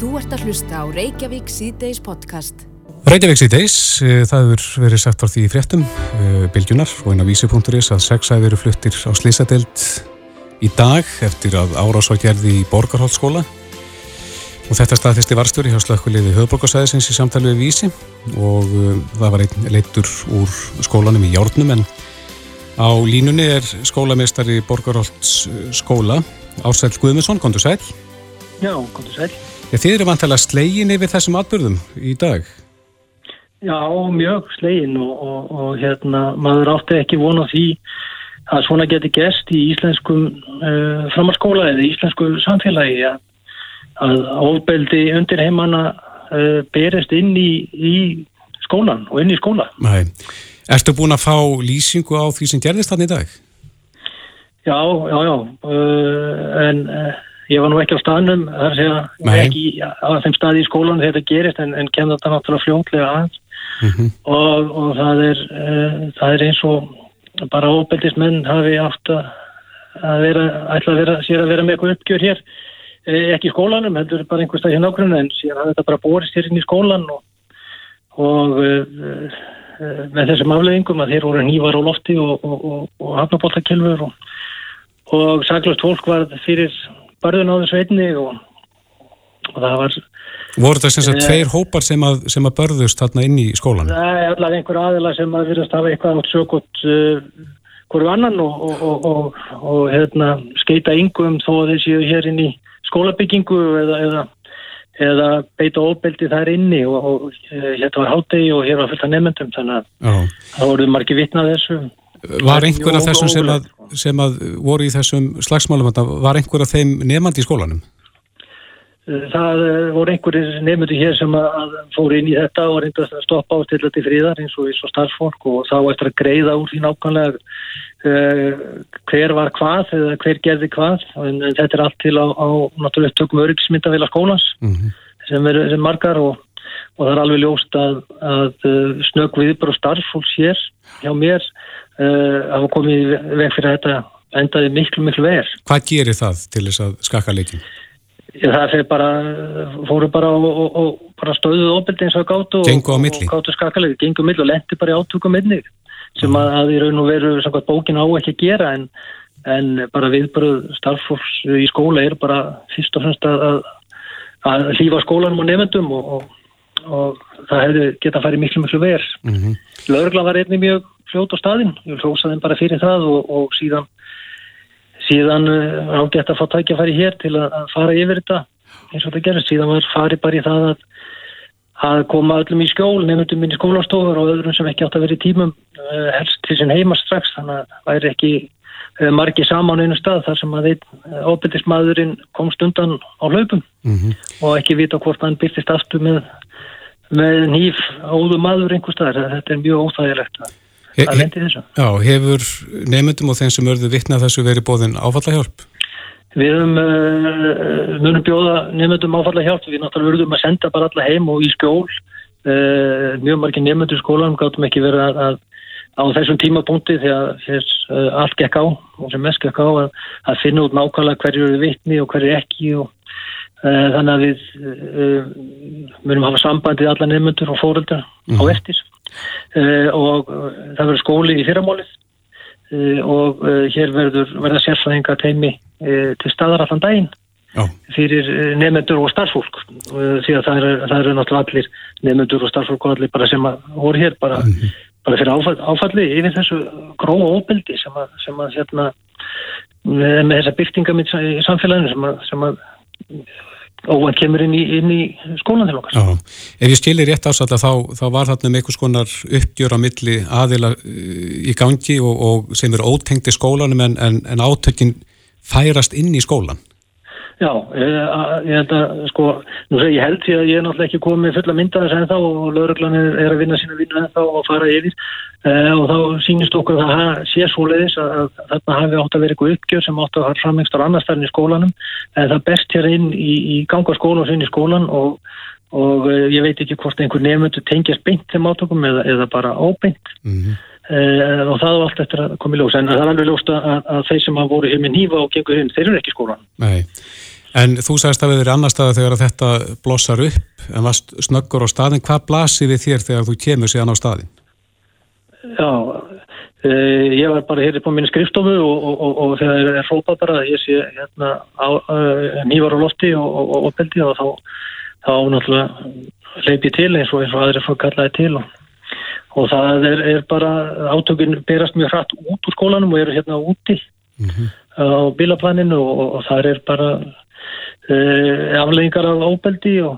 Þú ert að hlusta á Reykjavík C-Days podcast. Reykjavík C-Days, eh, það hefur verið sagt á því í fréttum, eh, bylgjunar og eina vísi.is að sex hafi verið fluttir á slísadelt í dag eftir að árás var gerði í Borgarholtskóla og þetta staðfesti varstjóri hjá slökkuliði höfðborgarsæðisins í samtali við vísi og uh, það var einn leittur úr skólanum í Jórnum en á línunni er skólameistari Borgarholts skóla Ársæl Guðmundsson, kontur sæl. Já, kontur sæl Já, þið eru vantilega slegin yfir þessum atbyrðum í dag. Já, mjög slegin og, og, og hérna, maður átti ekki vona því að svona geti gest í íslenskum uh, framhalskóla eða íslensku samfélagi að, að ofbeldi undir heimanna uh, berist inn í, í skólan og inn í skóla. Nei. Erstu búin að fá lýsingu á því sem gerðist þannig í dag? Já, já, já, uh, en Ég var nú ekki á staðnum, það er að ekki á þeim staði í skólan þetta gerist en, en kemur þetta náttúrulega fljónglega aðeins mm -hmm. og, og það, er, uh, það er eins og bara óbeldist menn hafi átt að vera, ætla að vera, sér að vera með eitthvað uppgjör hér, eh, ekki í skólanum, heldur bara einhver stað hérna ákveðinu en sér að þetta bara borist hér inn í skólan og, og uh, uh, með þessum afleðingum að þeir voru nývar á lofti og, og hafnabóttakilfur og saglust fólk var fyrir barðun á þessu einni og, og það var voru það sem sagt e, tveir hópar sem að, sem að börðust þarna inn í skólan? Það er allavega einhver aðila sem að virðast hafa eitthvað átt sökut uh, hverju annan og, og, og hérna, skeita yngum þó að þeir séu hér inn í skólabyggingu eða, eða, eða beita óbeldi þar inni og hérna var hátegi og hér var fullt af nefndum þannig að það voruð margi vitnað þessu Var einhver af þessum sem að, sem að voru í þessum slagsmálum, var einhver af þeim nefandi í skólanum? Það eh, voru einhverjir nefndi hér sem að fóru inn í þetta og reynda að stoppa á í fríðar eins og í svo starffólk og þá eftir að greiða úr því nákvæmlega uh, hver var hvað eða hver gerði hvað en, þetta er allt til á, á náttúrulega tökum öryggismyndavila skólans mm -hmm. sem er sem margar og, og það er alveg ljóst að, að eh, snögg viðbrá starffólks hér hjá mér hafa komið veg fyrir þetta endaði miklu miklu verð. Hvað gerir það til þess að skakka leikin? Það fyrir bara, fóru bara og, og, og bara stöðuð ofbeldi eins og gáttu og, og gáttu skakkalegi, gengur milli og lendi bara í átökum milli sem að það í raun og veru samkvæmt bókin á ekki að gera en, en bara viðbröð starffólks í skóla er bara fyrst og fremst að, að hlýfa skólanum og nefndum og það hefði geta að færi miklu miklu verð. Mm -hmm. Lörgla var einnig mjög fljót á staðin, ég vil hrósa þeim bara fyrir það og, og síðan síðan uh, ágætt að fá tækjafæri hér til að, að fara yfir þetta eins og þetta gerist, síðan var farið bara í það að, að koma öllum í skjól nefndum inn í skólastofur og öðrum sem ekki átt að vera í tímum uh, helst til sin heima strax. Þannig að það væri ekki uh, margi saman einu stað þar sem að óbyrðismadurinn komst undan á hlaupum. Mm -hmm. og ekki vita hvort hann byrtist aftur með, með nýf áðu maður einhver staðar, þetta er mjög óþægilegt að lendi þessu. Já, hefur nefndum og þeim sem örðu vittnað þessu verið bóðin áfallahjálp? Við höfum uh, munum bjóða nefndum áfallahjálp, við náttúrulega verðum að senda bara alla heim og í skjól uh, mjög margir nefndur skólanum gáttum ekki verið að, að á þessum tímapunkti þegar þess, uh, allt gekk á og sem mest gekk á að, að finna út nákvæmlega hverju eru vittni og hverju ekki og þannig að við munum hafa sambandið alla nefndur og fóröldar mm. á mhm. eftir og eh, það verður skóli í fyrramálið eh, og hér verður verða sérfræðinga teimi til staðar allan daginn Já. fyrir nefnendur og starffólk því að það eru, eru náttúrulega allir nefnendur og starffólk og allir bara sem að voru hér bara, mm -hmm. bara fyrir áfall, áfalli yfir þessu gróa óbeldi sem að, sem að hérna, með þessa byrtingamitt í samfélaginu sem að, sem að og hann kemur inn í, í skólan til okkar. Já, ef ég skilir rétt ásalla þá, þá var þarna með einhvers konar uppgjör á milli aðila uh, í gangi og, og sem eru ótengti skólanum en, en, en átökin færast inn í skólan. Já, ég, ég held að, sko, nú segir ég held því að ég er náttúrulega ekki komið fulla myndaðis en þá og lauruglan er, að vinna sína vinna en þá og fara yfir. Uh, og þá sínist okkur að það sé svo leiðis að, að þarna hafi átt að vera eitthvað uppgjör sem átt að hafa framengst á annar stærn í skólanum. En það best hér inn í, í ganga skóla og sinn í skólan og, og uh, ég veit ekki hvort einhver nefndu tengjast beint þeim átökum eða, eða bara óbeint. Mm -hmm. Uh, og það var allt eftir að koma í ljós. En það er alveg ljóst að, að þeir sem hafa voru hér með nýfa og gengur hinn, þeir eru ekki skólan Nei, En þú sagðist að við erum annar staða þegar þetta blossar upp en var snöggur á staðin. Hvað blasir við þér þegar þú kemur síðan á staðin? Já, e, ég var bara hér upp á minni skrifstofu og, og, og, og þegar ég er hrópað bara ég sé hérna nývar á lofti og opeldi og þá, þá náttúrulega leipi til eins og eins og aðri fólk kallaði til og það er, er bara átökun berast mjög hratt út úr skólanum og eru hérna úti mm -hmm. á bílaplaninu og það er bara afleggingar af óbeldi og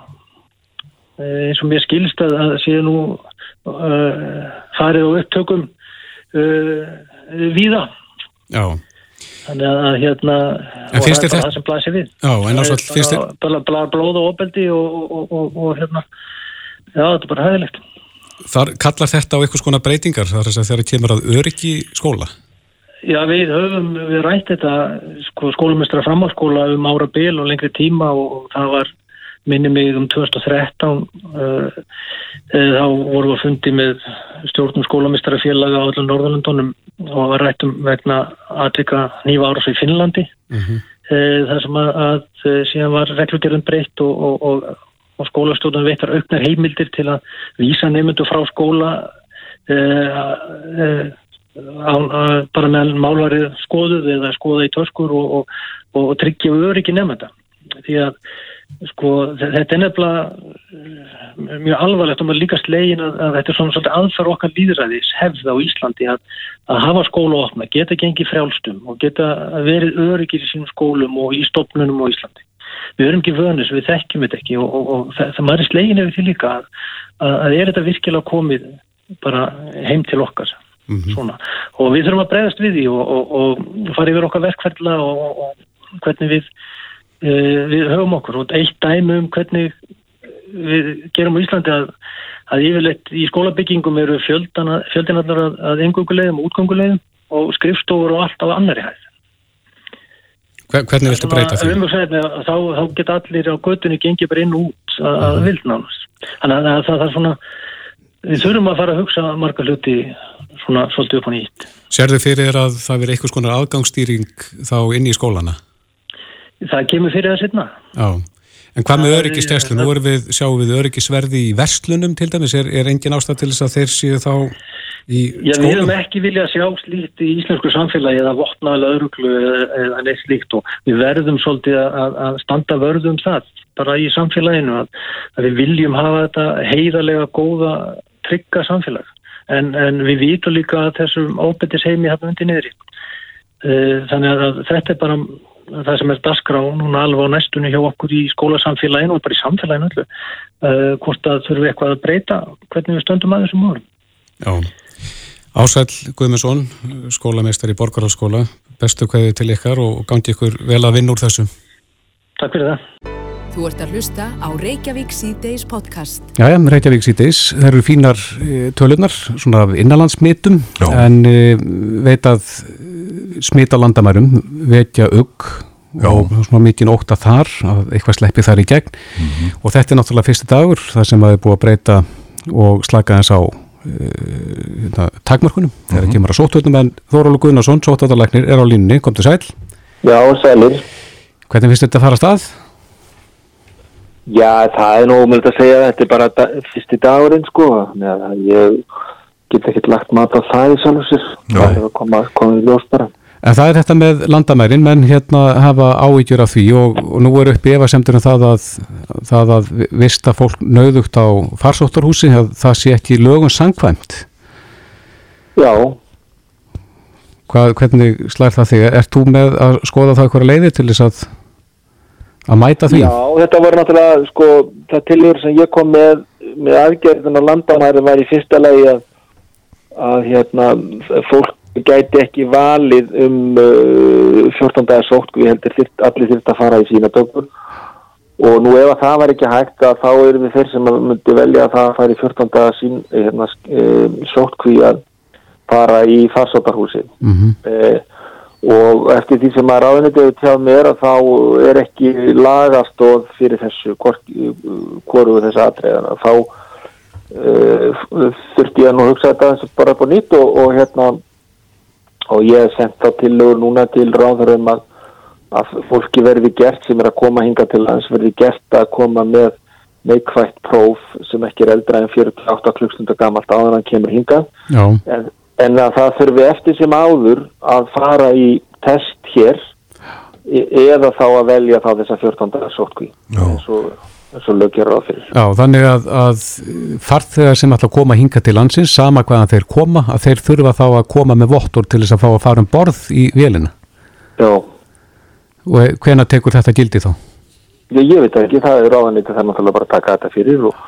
uh, eins og mér skilst að það séu nú uh, farið og upptökum víða. Já. Þannig að hérna en finnst þér þetta það sem blæsir við. Já, en ásvall finnst þér bara, bara blóð og óbeldi og, og, og, og hérna já, þetta er bara hæðilegt Þar kallar þetta á eitthvað skona breytingar þar þess að þeirra kemur að öryggi skóla Já, við höfum, við rætti þetta sko, skólumestra framhalskóla um ára bil og lengri tíma og, og það var minni mig um 2013 uh, þá vorum við að fundi með stjórnum skólamestrafélaga á öllum Norðalandunum og var rættum vegna aðvika nýva ára svo í Finnlandi mm -hmm. uh, það sem að, að uh, síðan var reglugjörðin breytt og, og, og, skólastjórnum veittar auknar heimildir til að vísa nefndu frá skóla að á, bara meðan málvarið skoðuð eða skoða í törskur og, og, og tryggja öryggi nefnda því að sko þetta er nefnilega eh, mjög alvarlegt og maður líka slegin að, að þetta er svona svolítið aðfæra okkar líðræðis hefð á Íslandi að, að hafa skóla opna, geta gengið frjálstum og geta verið öryggir í sínum skólum og í stopnunum á Íslandi. Við erum ekki vönis, við þekkjum þetta ekki og, og það, maður er slegin ef því líka að, að er þetta virkilega komið bara heim til okkar mm -hmm. og við þurfum að bregðast við því og, og, og fara yfir okkar verkferðla og, og hvernig við uh, við höfum okkur og eitt dæmi um hvernig við gerum á Íslandi að, að yfirleitt í skólabyggingum eru fjöldinallar að, að engungulegum og útgangulegum og skrifstofur og allt á annari hæð Hvernig viltu breyta því? Þá, þá geta allir á göttunni gengið bara inn út að, að mhm. vildnánast. Þannig að það, það er svona, við þurfum að fara að hugsa marga hluti svona svolítið upp á nýtt. Serðu fyrir að það veri eitthvað skonar aðgangsstýring þá inn í skólana? Það kemur fyrir það setna. Já, en hvað með öryggistæslu? Nú við, sjáum við öryggisverði í verslunum til dæmis. Er, er engin ástæð til þess að þeir séu þá í skólum? Já, við hefum ekki viljað sjá slíkt í íslensku samfélagi eða vopnaðilega öruglu eða neitt slíkt og við verðum svolítið að, að standa vörðum það bara í samfélaginu að, að við viljum hafa þetta heiðarlega góða trygga samfélag. En, en við vítum líka að þessum óbyrtis heimi hafa undir niður eh, þannig að þetta er bara það sem er dasgrá núna alveg á næstunni hjá okkur í skólasamfélaginu og bara í samfélaginu öllu. Uh, hvort að þurfum við eitthvað að breyta hvernig við stöndum að þessum málum. Já, Ásæl Guðmundsson skólameistar í Borgarhalsskóla bestu hverju til ykkar og gangi ykkur vel að vinna úr þessu. Takk fyrir það Þú ert að hlusta á Reykjavík C-Days podcast. Já, já, Reykjavík C-Days. Það eru fínar eh, tölunar, svona innanlandsmitum, en e, veit að smita landamærum, veitja ugg og svona mikið óta þar, að eitthvað sleppi þar í gegn. Mm -hmm. Og þetta er náttúrulega fyrsti dagur, það sem að er búið að breyta og slaka þess á e, takmörkunum. Mm -hmm. Það er ekki mara sóttöðnum, en Þórólu Guðnarsson, sóttöðarleiknir, er á línni. Kom til sæl. Já, sælir. Hvernig finnst þetta að fara stað? Já, það er nú umöld að segja þetta er bara da, fyrsti dagurinn sko. Neða, ég get ekki lagt mat á það í sjálfsir það er að koma, koma í ljós bara. En það er þetta með landamærin. Menn hérna hafa ávíkjur af því og, og nú er uppi efasemtur um það að það að vista fólk nauðugt á farsóttarhúsi það sé ekki lögum sangkvæmt Já. Hvað, Hvernig slær það þig? Er þú með að skoða það eitthvað leiði til þess að að mæta því? Já, þetta voru náttúrulega sko, það tilhör sem ég kom með með aðgerðin á landamæri var í fyrsta lagi að, að hérna, fólk gæti ekki valið um uh, 14 dagar sótt við heldur þyrt, allir þurft að fara í sína dögur og nú ef að það var ekki hægt að þá erum við þeir sem myndi velja að það fari 14 dagar sín hérna, uh, sótt hví að fara í farsótarhúsi mm -hmm. uh, og eftir því sem að ráðinni tjáð mér að þá er ekki lagastóð fyrir þessu hvoru þessu aðtræðana þá uh, þurfti ég að nú hugsa þetta bara på nýtt og, og hérna og ég hef sendt þá til núna til ráðurum að að fólki verði gert sem er að koma hinga til hans verði gert að koma með neikvægt próf sem ekki er eldra en 48 klukkstundar gamalt á þannig að hann kemur hinga en, en að það þurfi eftir sem áður að fara í test hér e eða þá að velja þá þessa 14. sótkví eins og, og lögjur á fyrir. Já, þannig að, að farþegar sem ætla að koma hinga til landsins, sama hvaðan þeir koma, að þeir þurfa þá að koma með vottor til þess að fá að fara um borð í vélina. Já. Og hvena tekur þetta gildi þá? Ég, ég veit ekki, það er ráðanleita það er náttúrulega bara að taka þetta fyrir og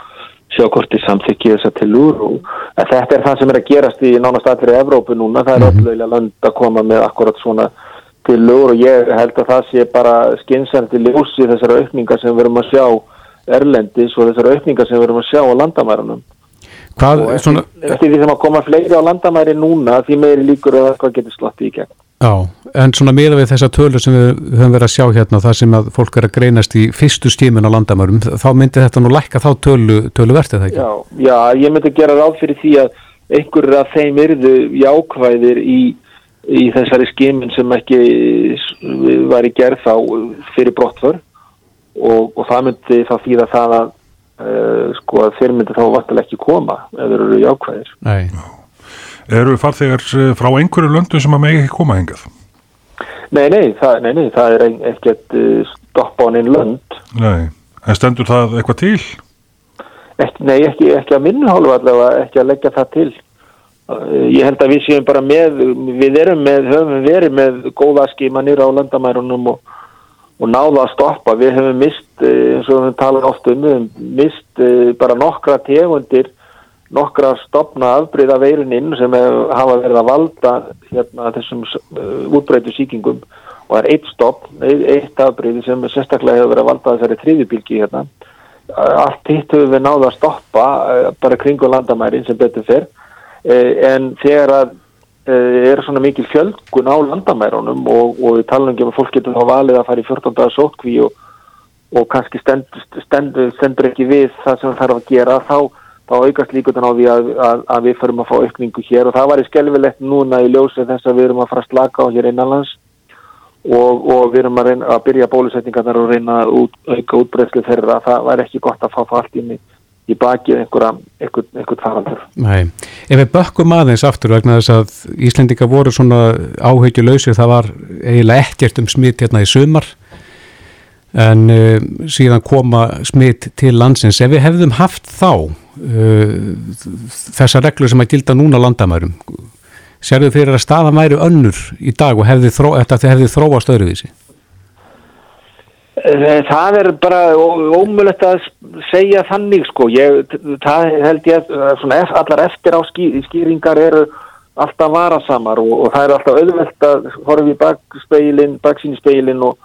sjá hvort þið samþykki þess að til úr og þetta er það sem er að gerast í nánast allir í Evrópu núna, það er mm -hmm. öll lönd að koma með akkurat svona til úr og ég held að það sé bara skynsandi ljósi þessara aukningar sem við verum að sjá Erlendis og þessara aukningar sem við verum að sjá á landamærunum. Hvað, eftir, svona... eftir því sem að koma fleiri á landamæri núna því meiri líkur að það getur slatti í gegn Já, en svona miða við þessa tölur sem við höfum verið að sjá hérna það sem að fólk er að greinast í fyrstu stímun á landamörum, þá myndi þetta nú lækka þá tölu, tölu verðið það ekki? Já, já, ég myndi gera ráð fyrir því að einhverjir af þeim yrðu jákvæðir í, í þessari skimun sem ekki var í gerð þá fyrir brottför og, og það myndi þá fýra það að uh, sko að þeir myndi þá vartilega ekki koma ef þeir eru jákvæðir. Nei, já eru farþegar eh, frá einhverju löndum sem að megi ekki koma hengað? Nei, nei, það, nei, nei, það er ekkert uh, stopp á einn lönd. Nei, en stendur það eitthvað til? Ekki, nei, ekki, ekki að minna hálfa allavega, ekki að leggja það til. Uh, ég held að við séum bara með, við erum með, höfum verið með góða skimanir á landamærunum og, og náða að stoppa. Við höfum mist, eins og við tala ofta um, mist bara nokkra tegundir nokkra stopna afbreyða veiruninn sem hafa verið að valda hérna, þessum uh, útbreytu síkingum og það er eitt stopn, eitt afbreyði sem sérstaklega hefur verið að valda þessari þriðjubilgi hérna. Allt hitt hefur við náða að stoppa uh, bara kringu landamærin sem betur fyrr en þegar að er svona mikil fjölgun á landamærunum og, og við talum ekki um að fólk getur þá valið að fara í 14 dagar sótkví og, og kannski stendur stend, stend, ekki við það sem það þarf að gera þá þá aukast líkutan á því að, að, að við förum að fá aukningu hér. Og það var í skelvilegt núna í ljósi þess að við erum að fara að slaka á hér innanlands. Og, og við erum að, reyna, að byrja bólusetningarnar og reyna að út, auka útbreyðslu þeirra. Það var ekki gott að fá allt inn í, í bakið einhvern faraldur. Nei, ef við bökkum aðeins aftur vegna þess að Íslendinga voru svona áhugjuleysir, það var eiginlega ekkert um smitt hérna í sumar. En uh, síðan koma smitt til landsins. Ef við hefðum haft þá þessa reglur sem að gilda núna landamærum, sérðu fyrir að staða mæru önnur í dag og hefði þró, þetta hefði þróast öðruvísi? Eh, það er bara ómulett að segja þannig sko, ég, það held ég svona, allar eftir á skýringar eru alltaf varasamar og, og það er alltaf auðvelt að horfa í bakspeilin, baksín í speilin og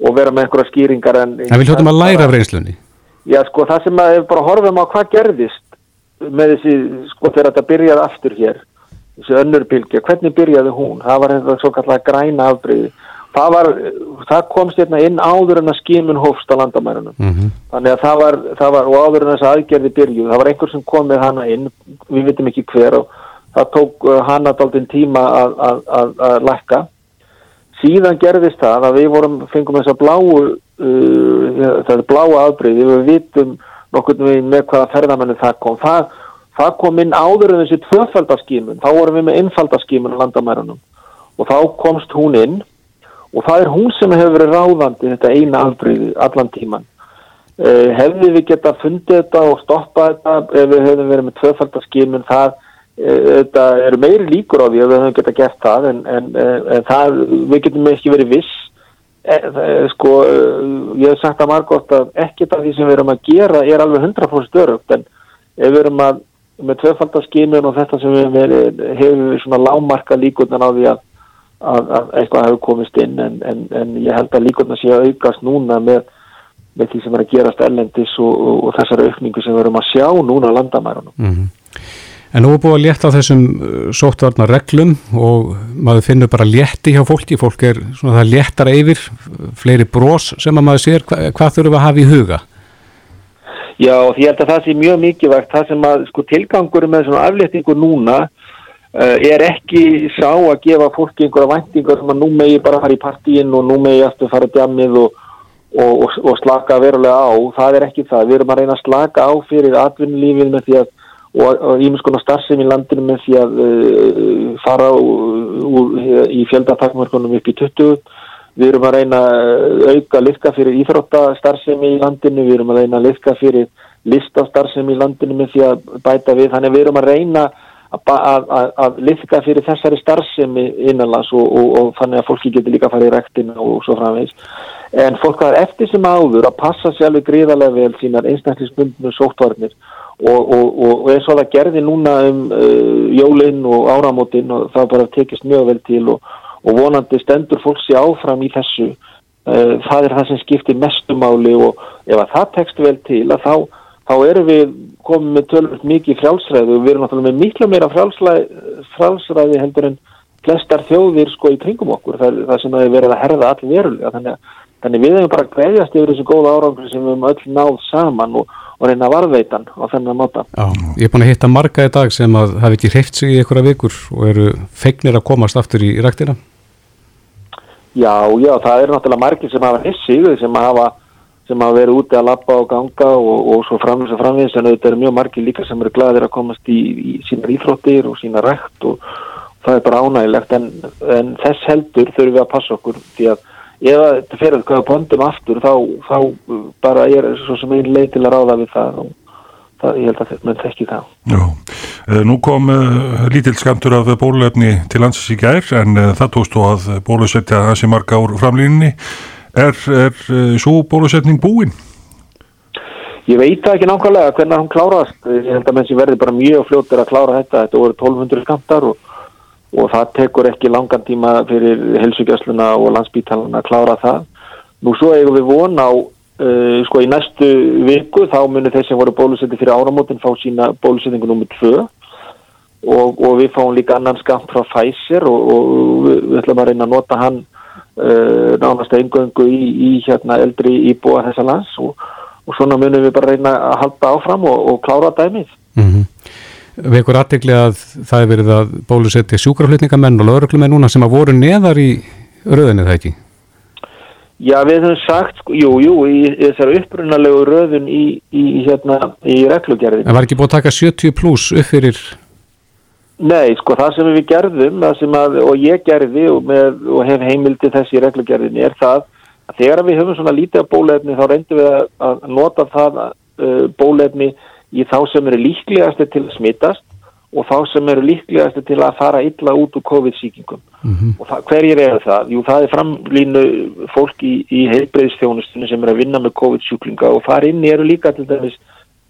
og vera með einhverja skýringar en... En við hljóttum að læra af reynslunni? Já, sko, það sem að við bara horfum á hvað gerðist með þessi, sko, þegar þetta byrjaði aftur hér, þessi önnurpilgja, hvernig byrjaði hún? Það var eitthvað svo kallega græna afbreyði. Það var, það komst hérna inn áður en að skimun hófst á landamærunum. Mm -hmm. Þannig að það var, það var, og áður en þess aðgerði byrjuð, það var einhver sem kom með hana inn, við vitum ekki hver og það tók uh, hana daldinn tíma að, að, að, að lækka síðan gerðist það að við vorum, fengum þess að bláu uh, það er bláu afbreyði við vitum nokkur með hvaða ferðamennu það kom. Það, það kom inn áður en þessi tvöfaldarskímun þá vorum við með einfaldarskímun á landamærunum. Og þá komst hún inn. Og það er hún sem hefur verið ráðandi þetta eina afbreyði allan tíman uh, hefði við geta fundið þetta og stoppað þetta ef við hefðum verið með tvöfaldarskímun það þetta eru meiri líkur á því að við höfum geta gert það en, en, en það, við getum ekki verið viss e, sko, ég hef sagt að margótt að ekkert af því sem við erum að gera er alveg 100% örugt en ef við erum að með tvöfaldarskimun og þetta sem við verið, hefur við svona lámarka líkurnan á því að, að, að eitthvað hefur komist inn en, en ég held að líkurnan sé að aukast núna með, með því sem er að gerast ellendis og, og, og þessari aukningu sem við erum að sjá núna landamærunum mm -hmm. En nú er búið að létta á þessum uh, sóttvarna reglum og maður finnur bara létti hjá fólki, fólk er svona það léttar yfir, fleiri brós sem að maður sér, hva, hvað þurfum að hafa í huga? Já, ég held að það sé mjög mikilvægt, það sem að sko tilgangur með svona afléttingu núna uh, er ekki sá að gefa fólki einhverja væntingar sem að nú megi bara fara í partíin og nú megi aftur fara djamið og, og, og, og slaka verulega á. Það er ekki það. Við erum að reyna að slaka á fyrir atvinnulífið með því að og ímins konar starfsefn í landinu með því að uh, fara úr, í fjöldatakmörkunum upp í 20 við erum að reyna auka liðka fyrir íþróttastarfsefn í landinu við erum að reyna liðka fyrir listastarfsefn í landinu með því að bæta við. Þannig við erum að reyna að, að, að, að liðka fyrir þessari starfsefn innanlands og, og, og þannig að fólki getur líka að fara í rektina og svo framvegs en fólk var eftir sem áður að passa sér alveg gríðarlega vel sínar einstaklisbundnu sóttvarnir og, og, eins og það gerði núna um uh, jólinn og áramótin og það bara tekist mjög vel til og vonandi stendur fólk sér áfram í þessu. Uh, það er það sem skiptir mestumáli og ef að það tekst vel til að þá, þá erum við komið með tölvöld mikið frjálsræði og við erum náttúrulega með miklu meira frjálsræði heldur en flestar þjóðir sko í kringum okkur það, það sem það er verið að herða allir verulega þannig Þannig við hefum bara greiðjast yfir þessu góða árangur sem við hefum öll náð saman og, og reyna varðveitan á þennan móta. Já, ég er búin að hitta marga í dag sem að hafi ekki hreift sig í einhverja vikur og eru feignir að komast aftur í ræktina. Já, já, það eru náttúrulega margir sem hafa hissið sem hafa, sem hafa verið úti að lappa og ganga og, og svo framins og framins en auðvitað eru mjög margir líka sem eru glæðir að komast í, í sína íþróttir og sína rækt og það er bara ánægilegt en, en þess heldur þurfum við að passa okkur því að ef þetta fer að hvaða bondum aftur þá, þá bara er svo sem einn leið til að ráða við það og það, ég held að þetta með þekki það. Já, eh, nú kom uh, lítill skamtur af bólöfni til landsins í gær en uh, það tókst þú að bólusetja hansi marga úr framlýninni er, er uh, svo bólusetning búinn? Ég veit það ekki nákvæmlega hvernig hann klárast ég held að menn sem verði bara mjög fljóttir að klára þetta þetta voru 1200 skamtar og og það tekur ekki langan tíma fyrir helsugjastluna og landsbítalana að klára það. Nú svo eigum við vona á, uh, sko í næstu viku þá munir þeir sem voru bólusetti fyrir áramótin fá sína bólusettingu nummið 2 og, og við fáum líka annan skamt frá Pfizer og, og við, við ætlum að reyna að nota hann uh, nánast eingöngu í, í hérna eldri íbúa þessa lands og, og svona munum við bara reyna að halda áfram og klára dæmið. Mm -hmm vekur aðtegli að það er verið að bólusetja sjúkraflutningamenn og lauruglumenn núna sem að voru neðar í röðinni það ekki? Já, við höfum sagt, sko, jú, jú, í, í þessar upprunalegu röðun í, í, hérna, í reglugerðin. En var ekki búið að taka 70 pluss upp fyrir? Nei, sko, það sem við gerðum, að, og ég gerði og, með, og hef heimildi þessi reglugerðinni, er það að þegar við höfum svona lítið af bólefni þá reyndum við að, nota það uh, bólefni í þá sem eru líklegasti til að smittast og þá sem eru líklegasti til að fara illa út úr COVID-síkingum. Mm -hmm. Og það, hverjir eru það? Jú, það er framlínu fólk í, í heilbreyðstjónustunni sem eru að vinna með COVID-sjúklinga og þar inni eru líka til dæmis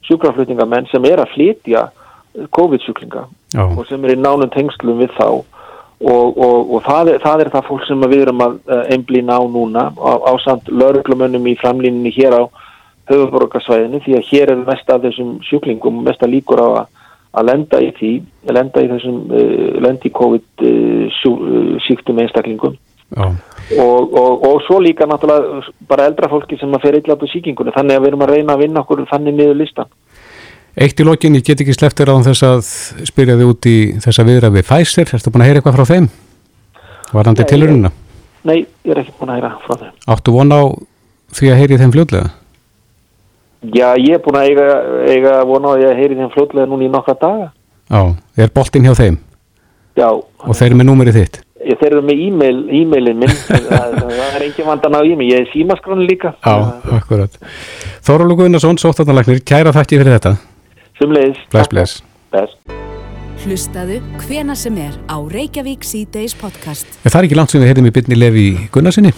sjúkraflutningamenn sem er að flytja COVID-sjúklinga oh. og sem eru í nánum tengslum við þá. Og, og, og það, er, það er það fólk sem við erum að einblýna á núna á, á samt lauruglumönnum í framlínunni hér á höfuborgarsvæðinu því að hér er mest af þessum sjúklingum mest að líkur á að, að lenda í því lenda í þessum uh, lendi COVID uh, sjú, uh, síktum einstaklingum. Og, og, og svo líka náttúrulega bara eldra fólki sem að fer eitthvað á síkingunni þannig að við erum að reyna að vinna okkur þannig niður listan Eitt í lokin, ég get ekki sleftir á þess að spyrja þið út í þessa viðra við Pfizer, erstu búin að heyra eitthvað frá þeim? Var það til tilurina? Nei, ég er ekki búin að heyra frá þeim Áttu von á því að heyri þeim fljóðlega? Já, ég er búin að eiga, eiga vona að ég heyri þeim fljóðlega núna í nokkra daga. Já, er boltin hjá þeim? Já. Og þeir eru með númerið þitt? Ég, þeir eru með e-mail, e-mailin minn, það, það er ekki vandan á e-mail, ég er símaskránu líka. Já, akkurat. Þórólu Guðnarsson, sóttanlagnir, kæra þætti fyrir þetta. Sumleis. Bless, bless. Bless. Hlustaðu hvena sem er á Reykjavík C-Days podcast. Það er ekki langt sem við heyrðum í byrni Levi Gunnarsinni,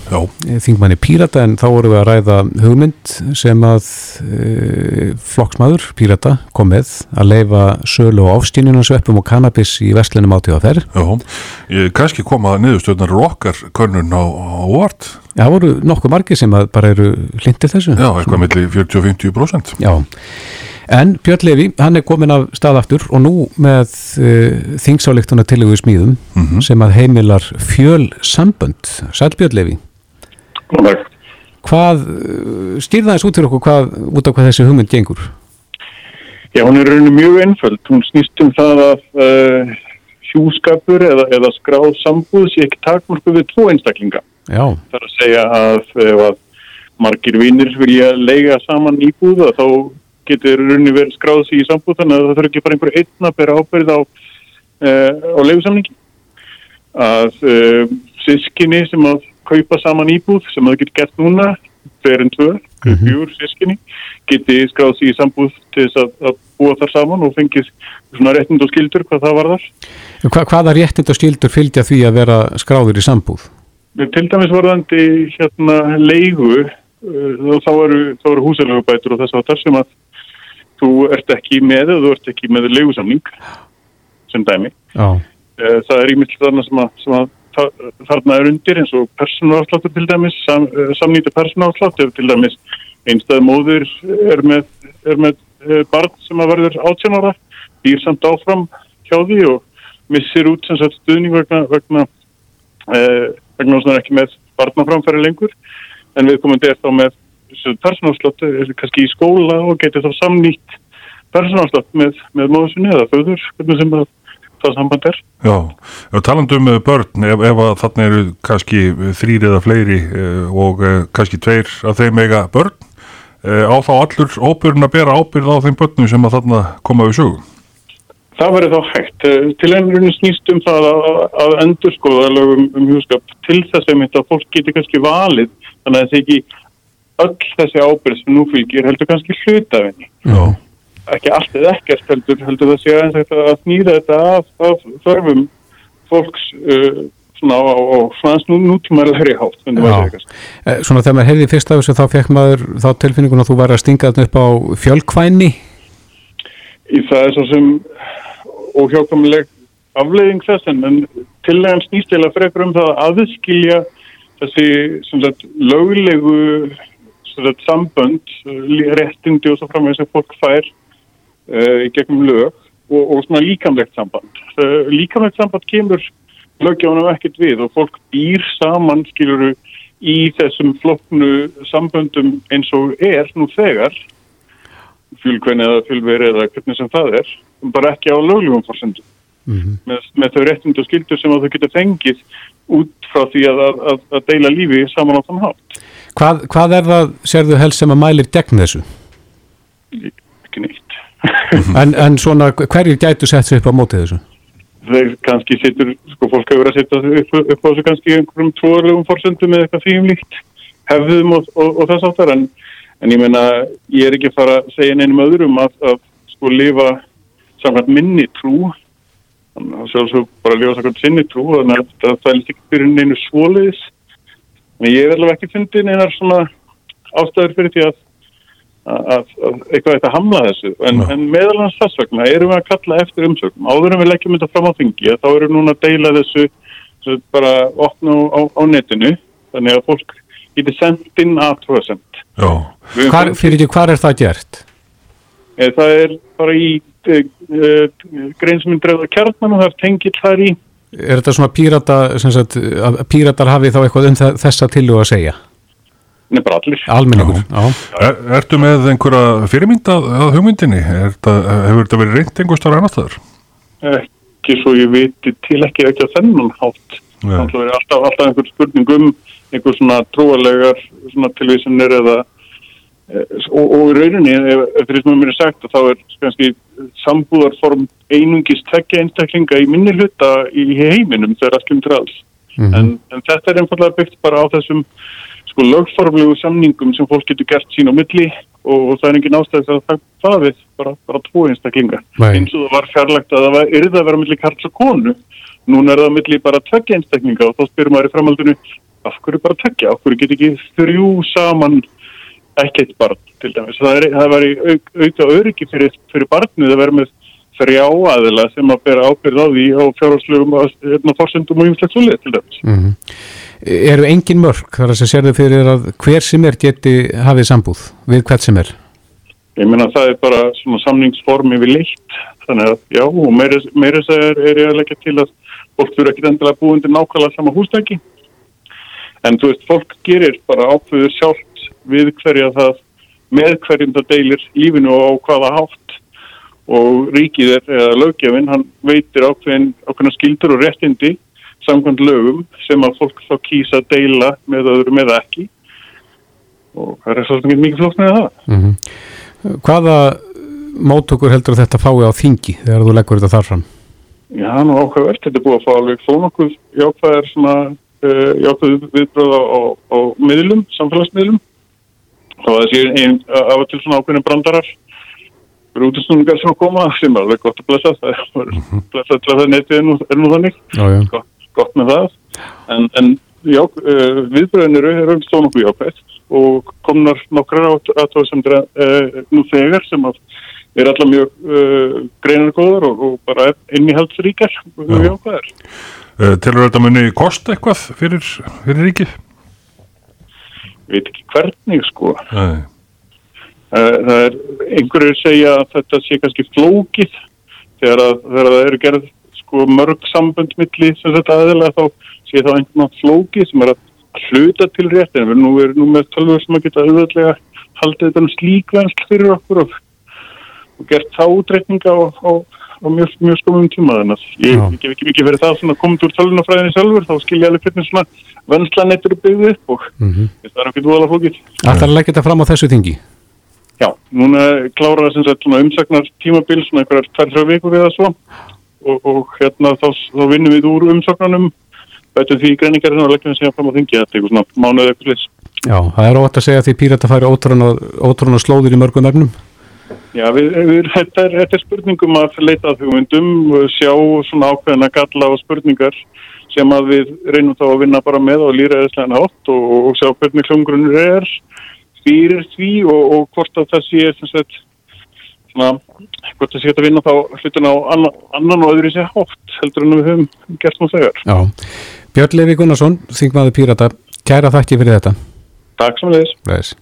þingmanni Pírata en þá vorum við að ræða hugmynd sem að e, flokksmaður Pírata kom með að leifa sölu og ástínuna sveppum og kannabis í vestlunum átíða þær. Já, kannski koma niðurstöðnar okkar könnun á, á vart. Já, það voru nokkuð margi sem bara eru lindið þessu. Já, eitthvað melli 40-50%. Já. En Björn Levi, hann er komin af staðaftur og nú með uh, þingsáleiktuna tilögu smíðum mm -hmm. sem að heimilar fjöl sambönd. Sæl Björn Levi. Góðar. Hvað, uh, stýrða þess út fyrir okkur hvað, út af hvað þessi hugmynd gengur? Já, hún er rauninu mjög einföld. Hún snýst um það að uh, hjúskapur eða, eða skráð sambúð sé ekki takmörku við tvo einstaklinga. Já, Það er að segja að að margir vinnir vilja leiga saman íbúð og þá getur runni verið skráð sér í sambúð þannig að það þarf ekki bara einhver einn að bera ábyrð á, uh, á leigusamningi. Að uh, sískinni sem að kaupa saman íbúð sem það getur gert núna fyrir en tvö, fjúr sískinni geti skráð sér í sambúð til þess að, að búa þar saman og fengið svona réttind og skildur hvað það var þar. Hva, hvaða réttind og skildur fylgja því að vera skráður í sambúð? Til dæmis varðandi hérna leigu uh, þá eru, eru húsalögubætur og þess að þar sem að þú ert ekki með eða þú ert ekki með leigusamning sem dæmi. Já, Uh, það er ímynd þarna sem að, sem að þa- þarna er undir eins og persónuafsláttur til dæmis, sam, uh, samnýti persónuafsláttur til dæmis einstæð móður er með, er með uh, barn sem að verður 18 ára, býr samt áfram hjá því og missir út sem sagt stuðning vegna vegna, vegna þess að hann er ekki með barnaframfæri lengur en við komum er þá með persónuafsláttur kannski í skóla og getur þá samnýtt persónuafslátt með, með móður sinni eða föður, hvernig sem það, það samband er. Já, talandum um börn, ef, ef að þarna eru kannski þrýr eða fleiri eh, og eh, kannski tveir af þeim eiga börn, eh, á þá allur óbyrjun að bera ábyrð á þeim börnum sem að þarna koma við sögu. Það verður þá hægt. Eh, Til ennurinn snýst um það að, að endur skoða lögum um hjúskap til þess að fólk getur kannski valið þannig að það sé ekki öll þessi ábyrð sem nú fylgir heldur kannski hluta af henni. Já. Ekki allt eða ekkert heldur, heldur það sé aðeins að snýra þetta af, þörfum fólks uh, svona á, á, aðeins nú, nútímaðurlegri hátt. myndi maður Já. segja kannski. Eh, svona þegar maður heyrði fyrst af þessu þá fekk maður þá tilfinningun að þú væri að stinga þetta upp á fjölkvæni. í það er svo sem óhjákvæmuleg afleiðing þess en, en tillega snýst eða frekar um það að aðskilja þessi löglegu sagt, sambönd lí- réttindi og svo framvegis sem fólk fær uh, í gegnum lög og, og svona líkamlegt samband uh, líkamlegt samband kemur lögjáðunum ekkert við og fólk býr saman skiluru í þessum flokknu samböndum eins og er nú þegar fjölkvenni eða fjölveri eða hvernig sem það er, bara ekki á löglegum forsendum. Með, með þau réttindu og skildur sem að þau geta fengið út frá því að, að, að deila lífi saman á þann hátt. Hvað, hvað er það, sérðu helst sem að mælir gegn þessu? Ekki neitt. En, en svona hverjir gætu sett sér upp á mótið þessu? Þeir kannski setur, sko fólk hefur að setja upp, upp á þessu kannski einhverjum tróðlegum forsendum eða eitthvað þvíum líkt hefðum og, og, og þess áttar en, en ég meina, ég er ekki að fara að segja neinum öðrum að, að sko lifa samkvæmt minni trú þannig að sjálfsög bara lifa samkvæmt sinni trú þannig að það fælist ekki fyrir neinu svoliðis en ég hef alveg ekki fundið neinar svona ástæður fyrir því að að, að eitthvað eitthvað hamla þessu. En, en meðal hans þess vegna erum við að kalla eftir umsögnum. Áður en við leggjum þetta fram á þingi að þá erum við núna að deila þessu, þessu bara opna á, á netinu þannig að fólk getur aðtöðasend Já, Hvar, fyrir ekki, hvar er það gert? það er bara í e, e, grein sem er dreifða kjarnan og það er tengill þar í Er þetta svona pírata, sem sagt, að píratar hafi þá eitthvað um þessa tillu að segja? nefnir bara allir Almenningur, já. er, ertu með einhverja fyrirmynd að, að hugmyndinni? Er það, hefur þetta verið reynd einhver starf annar staðar? ekki svo ég viti til ekki ekki að þennan hátt Nei. það er alltaf, alltaf einhver spurning um einhver svona trúalegar svona tilvísinir eða og, og í rauninni, ef, ef því sem mér er sagt þá er kannski sambúðarform einungis tekja einstaklinga í minni hluta í heiminum þegar allt kemur til alls. En, en þetta er einfallega byggt bara á þessum sko lögformlegu samningum sem fólk getur gert sín á milli og, og það er engin ástæð að það við bara, bara tvo einstaklinga. Eins og það var fjarlægt að það var, yrði að vera milli karls og konu núna er það milli bara tveggja einstaklinga og þá spyrir maður í framhaldinu af hverju bara tveggja, af hverju get ekki þrjú saman ekkert barn til dæmis, það, er, það var auk, auka öryggi fyrir, fyrir barnið að vera með þrjá aðila sem að bera ábyrð á því á fjárhalslegum hérna, forsendum og ymslegt svolítið til dæmis Mm Eru engin mörg þar að sem sérðu fyrir að hver sem er geti hafið sambúð við hvert sem er? Ég meina það er bara svona samningsform yfir leitt, þannig að já, og að er, er ég að leggja til að fólk fyrir ekki endilega búið undir nákvæmlega sama hústæki. En þú veist, fólk gerir bara ákveður sjálft við hverja það, með hverjum það deilir lífinu og á hvaða hátt. Og ríkið er, eða löggefinn, hann veitir ákveðin, ákveðina skildur og réttindi samkvæmt lögum sem að fólk þá kýsa að deila með öðrum eða ekki. Og það er svolítið mikið flóknir að það. Mm Hvaða móttökur heldur þetta fái á þingi þegar þú leggur þetta þar fram? Já, nú ákveðvert, þetta er búið að fá alveg þó nokkuð jákvæðar svona uh, jákvæð viðbröð á, á, á miðlum, samfélagsmiðlum að það sé einn af og til svona ákveðinu brandarar fyrir útistunningar sem að koma sem er alveg gott að blessa það er -hmm. blessa til að það netið er nú, er nú þannig Já, já. gott, gott með það en, en já, uh, viðbröðin eru er þó nokkuð jákvæð og komnar nokkrar aðtóð sem uh, nú þegar sem að er alltaf mjög uh, greinargóðar og, og bara innihaldsríkar og jákvæðar. Uh, Telur þetta muni kosta eitthvað fyrir, fyrir ríkið? Ég veit ekki hvernig sko. Nei. Uh, það er, einhverju segja að þetta sé kannski flókið þegar, að, þegar það eru gerð sko mörg samböndmiðli sem þetta aðeins þá sé þá einhvern flókið sem er að hluta til rétt en nú erum nú með tölvur sem að geta auðvöldlega haldið þetta um slíkvennsl fyrir okkur og og gert þá útreikninga á, á, mjög, mjög skomum tíma þannig að ég, gef ekki mikið verið það svona komið úr tölunafræðinni sjálfur þá skilja alveg hvernig svona vennslanett eru byggðið upp og Mm það er okkur dvoðalega fókið. Ætlar að leggja þetta fram á þessu þingi? Já, núna klára það sem sagt svona umsagnar tímabil svona einhverjar tvær-þrjá vikur við það svo og, og hérna þá, þá vinnum við úr umsagnanum betur því greiningarinn og leggjum við síðan fram á þingi þetta er eitthvað svona mánuð. Já, það er óvægt að segja því pírata færi ótrúna slóðir í mörgum efnum. Já, við, við, þetta, er, þetta er spurningum að leita að hugmyndum, sjá svona ákveðina galla og spurningar sem að við reynum þá að vinna bara með og lýra eðslega hátt og, og sjá hvernig hljómgrunnur er, stýrir því og, og hvort að það sé sagt, svona, hvort það sé að vinna þá hlutin á annan, annan og öðru sé hátt heldur en við höfum gert nú þegar. Já. Björn Levi Gunnarsson, þingmaður pírata, kæra þakki fyrir þetta. Takk sem leiðis.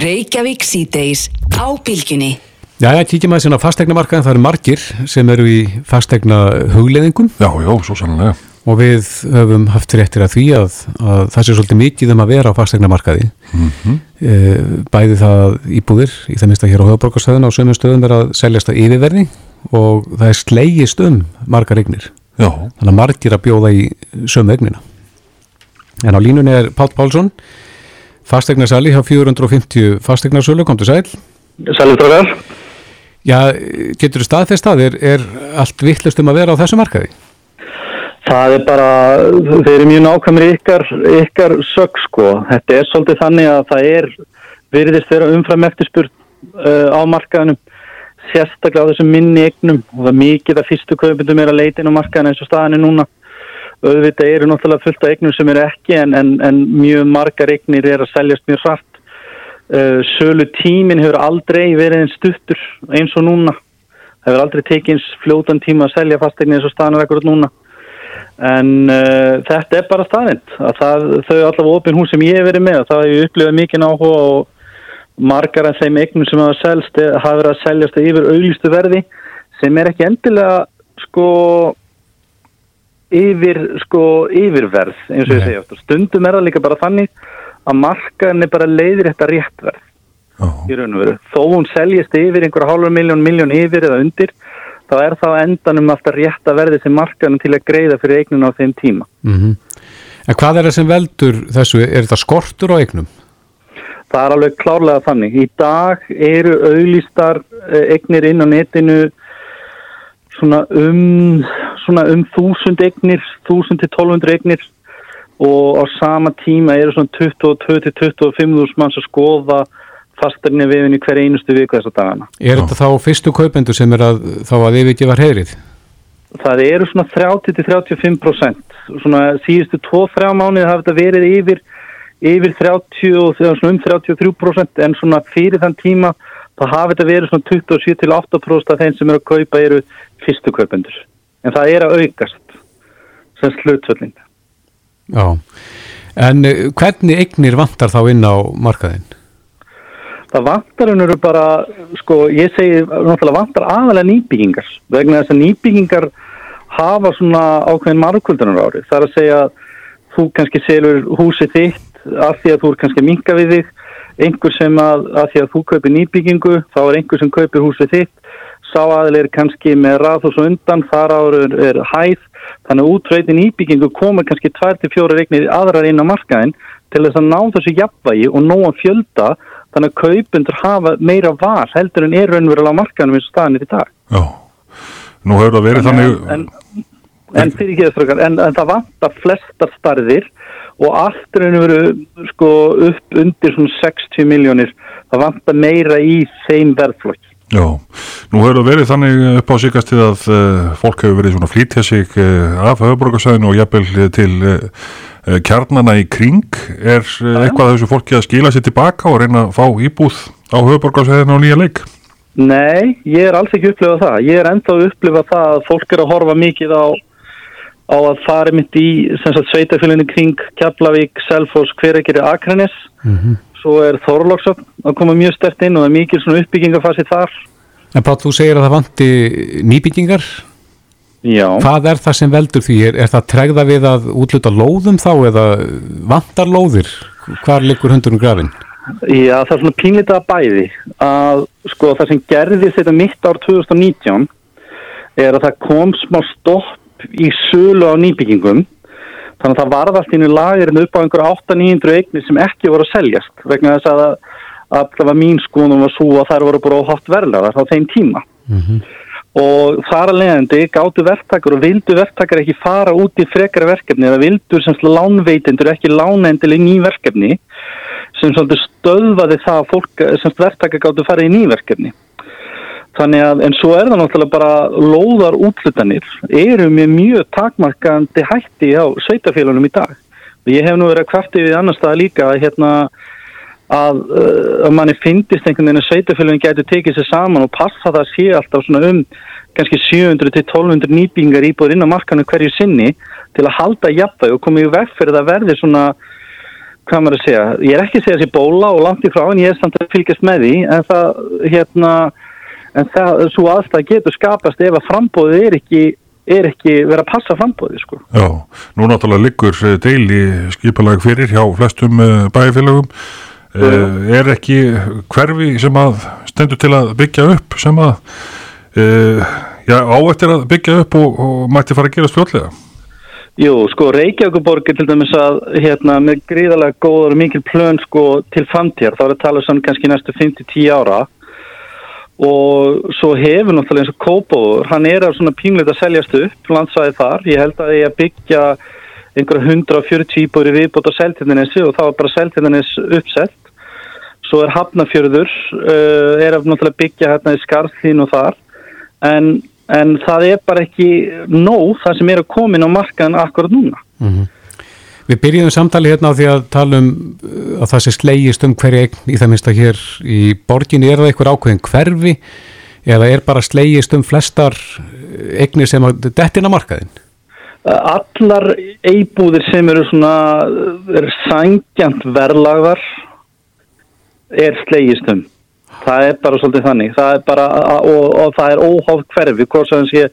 Reykjavík síðdeis á bylgjunni. Já, já, kíkjum aðeins inn á fastegnamarkaðin, það eru margir sem eru í fastegna hugleðingum Já, já, svo sannlega. og við höfum haft réttir að því að, að það sé svolítið mikið um að vera á fastegnamarkaði. Mm bæði það íbúðir, í það minnst að hér á höfuborgarstöðun á sömum stöðum er að seljast að yfirverði og það er slegist um margar eignir. Já, Þannig að margir að bjóða í sömu eignina. En á línunni er Páll Pálsson, fastegnarsali hjá 450 fastegnarsölu, kom til sæl. Sælum dráðar. Já, getur þú staðfest það? Er, er allt vittlust um að vera á þessu markaði? Það er bara, þeir eru mjög nákvæmri ykkar, ykkar sög sko. Þetta er svolítið þannig að það er virðist þeirra umfram eftirspurn uh, á markaðinum, sérstaklega á þessum minni eignum og það er mikið að fyrstu kaupindum er að leita inn á markaðinu eins og staðinu núna. Auðvitað eru náttúrulega fullt af eignum sem eru ekki en, en, en mjög margar eignir er að seljast mjög svart. Uh, sölu tímin hefur aldrei verið einn stuttur eins og núna. Það hefur aldrei tekið eins fljótan tíma að selja fastegni eins og staðinu er akkurat núna en uh, þetta er bara staðind að það, þau allavega opin hús sem ég hef verið með það hef ég upplifað mikið áhuga og margar af þeim eignum sem hafa selst eh, hafa verið að seljast yfir auglistu verði sem er ekki endilega sko yfir sko yfirverð eins og ég segja aftur. stundum er það líka bara þannig að markaðin er bara leiðir þetta réttverð já, í raun og veru. Þó hún seljist yfir einhverja hálfur miljón, miljón yfir eða undir, þá er það endanum alltaf rétt að verði sem markanum til að greiða fyrir eignun á þeim tíma. Mm En hvað er það sem veldur þessu? Er þetta skortur á eignum? Það er alveg klárlega þannig. Í dag eru auðlistar eignir inn á netinu svona um, svona um þúsund eignir, þúsund til 1200 eignir og á sama tíma eru svona 22 til 25 þúsund manns að skoða fastarni viðin í hver einustu viku þessa dagana. Er þetta þá fyrstu kaupendur sem er að þá að yfirgefa heyrið? Það eru svona 30-35% svona síðustu 2-3 mánuði hafa þetta verið yfir yfir 30 og svona um 33% en svona fyrir þann tíma þá hafa þetta verið svona 27-8% af þeim sem eru að kaupa eru fyrstu kaupendur en það er að aukast sem slutsvölding Já. En eh, hvernig eignir vantar þá inn á markaðin? Það vantar eru bara, sko, ég segi náttúrulega vantar aðalega nýbyggingar vegna þess að nýbyggingar hafa svona ákveðin margkvöldunar árið. Það er að segja að þú kannski selur húsið þitt af því að þú er kannski að minka við þig, einhver sem að, að því að þú kaupir nýbyggingu, þá er einhver sem kaupir húsið þitt, sáaðilegir kannski með raðhús og undan, þar áður er hæð, þannig að útröytin íbyggingu komur kannski 2-4 regnir aðrar inn á markaðin til þess að ná þessu jafnvægi og nóa fjölda þannig að kaupundur hafa meira var heldur en er raunverulega á markaðinum eins og staðinir í dag. Já, nú hefur það verið þannig... En, en, en, en, en það vantar flestar starðir og allt raunveru sko upp undir svona 60 miljónir, það vantar meira í þeim verðflokki. Já, nú hefur það verið þannig upp á síkastið að uh, fólk hefur verið svona flítja sig uh, af höfuborgarsæðinu og jafnvel til uh, kjarnana í kring. Er eitthvað þessu fólki að skila sér tilbaka og reyna að fá íbúð á höfuborgarsæðinu og nýja leik? Nei, ég er alls ekki upplifað það. Ég er enda að upplifa það að fólk er að horfa mikið á, á að fara mitt í sveitafélaginu kring Keflavík, Selfos, Hverekeri, Akranis. Mhm. Mm svo er Þorlóksöfn að koma mjög stert inn og það er mikil svona uppbyggingafasi þar. En Páll, þú segir að það vanti nýbyggingar. Já. Hvað er það sem veldur því? Er, er það tregða við að útluta lóðum þá eða vantar lóðir? Hvar likur hundurum grafin? Já, það er svona pínlita bæði að sko það sem gerði þetta mitt ár 2019 er að það kom smá stopp í sölu á nýbyggingum Þannig að það varð allt ínni lagirinn upp á einhverja 8-900 eignir sem ekki voru að seljast vegna þess að, að það var mín skoðum var svo að þær voru bara óhátt verðlaðar á þeim tíma. Mm -hmm. Og þar að leiðandi gáttu verktakar og vildu verktakar ekki fara út í frekara verkefni eða vildu semst lánveitendur ekki lánendil í ný verkefni sem stöðvaði það að fólk semst verktakar gáttu fara í ný verkefni. Þannig að, en svo er það náttúrulega bara lóðar útlutanir eru með mjög takmarkandi hætti á sveitafélunum í dag. Ég hef nú verið að kvartið við annar stað líka hérna, að, uh, að manni finnist einhvern veginn að sveitafélunum getur tekið sér saman og passa það að sé alltaf svona um kannski 700-1200 nýbingar íbúður inn á markanu hverju sinni til að halda jafnvæg og komið í veg fyrir það verði svona, hvað maður að segja, ég er ekki að segja þessi bóla og langt í frá en ég er samt að fylgjast með því en það, hérna, en það, svo aðstæð getur skapast ef að frambóðið er ekki, er ekki verið að passa frambóðið sko. Já, nú náttúrulega liggur eh, deil í skipalag fyrir hjá flestum eh, bæfélagum uh, er ekki hverfi sem að stendur til að byggja upp sem að uh, já, áættir að byggja upp og, og mætti fara að gera spjóðlega Jú, sko Reykjavíkuborg er til dæmis að hérna með gríðarlega góður og mikil plön sko til framtíðar, þá er að tala um kannski næstu 5-10 ára og svo hefur náttúrulega eins og Kópóður, hann er að svona pínleit að seljast upp landsvæði þar, ég held að ég að byggja einhverja 140 íbúri viðbót á seltindanessi og þá er bara seltindanes uppsett svo er Hafnafjörður uh, er að náttúrulega byggja hérna í skarðlín og þar. En, en það er bara ekki nóg það sem er að komin á markaðan akkurat núna. Mm -hmm. Við byrjum samtali hérna á því að tala um uh, að það sé slegist um hverju eign í það minnst að hér í borginni er það eitthvað ákveðin hverfi eða er bara slegist um flestar uh, eignir sem að dettina markaðin? Allar eibúðir sem eru svona er sangjant verðlagðar er slegist um. Það er bara svolítið þannig. Það bara, og, og það er óháð hverfi, hvort sem sé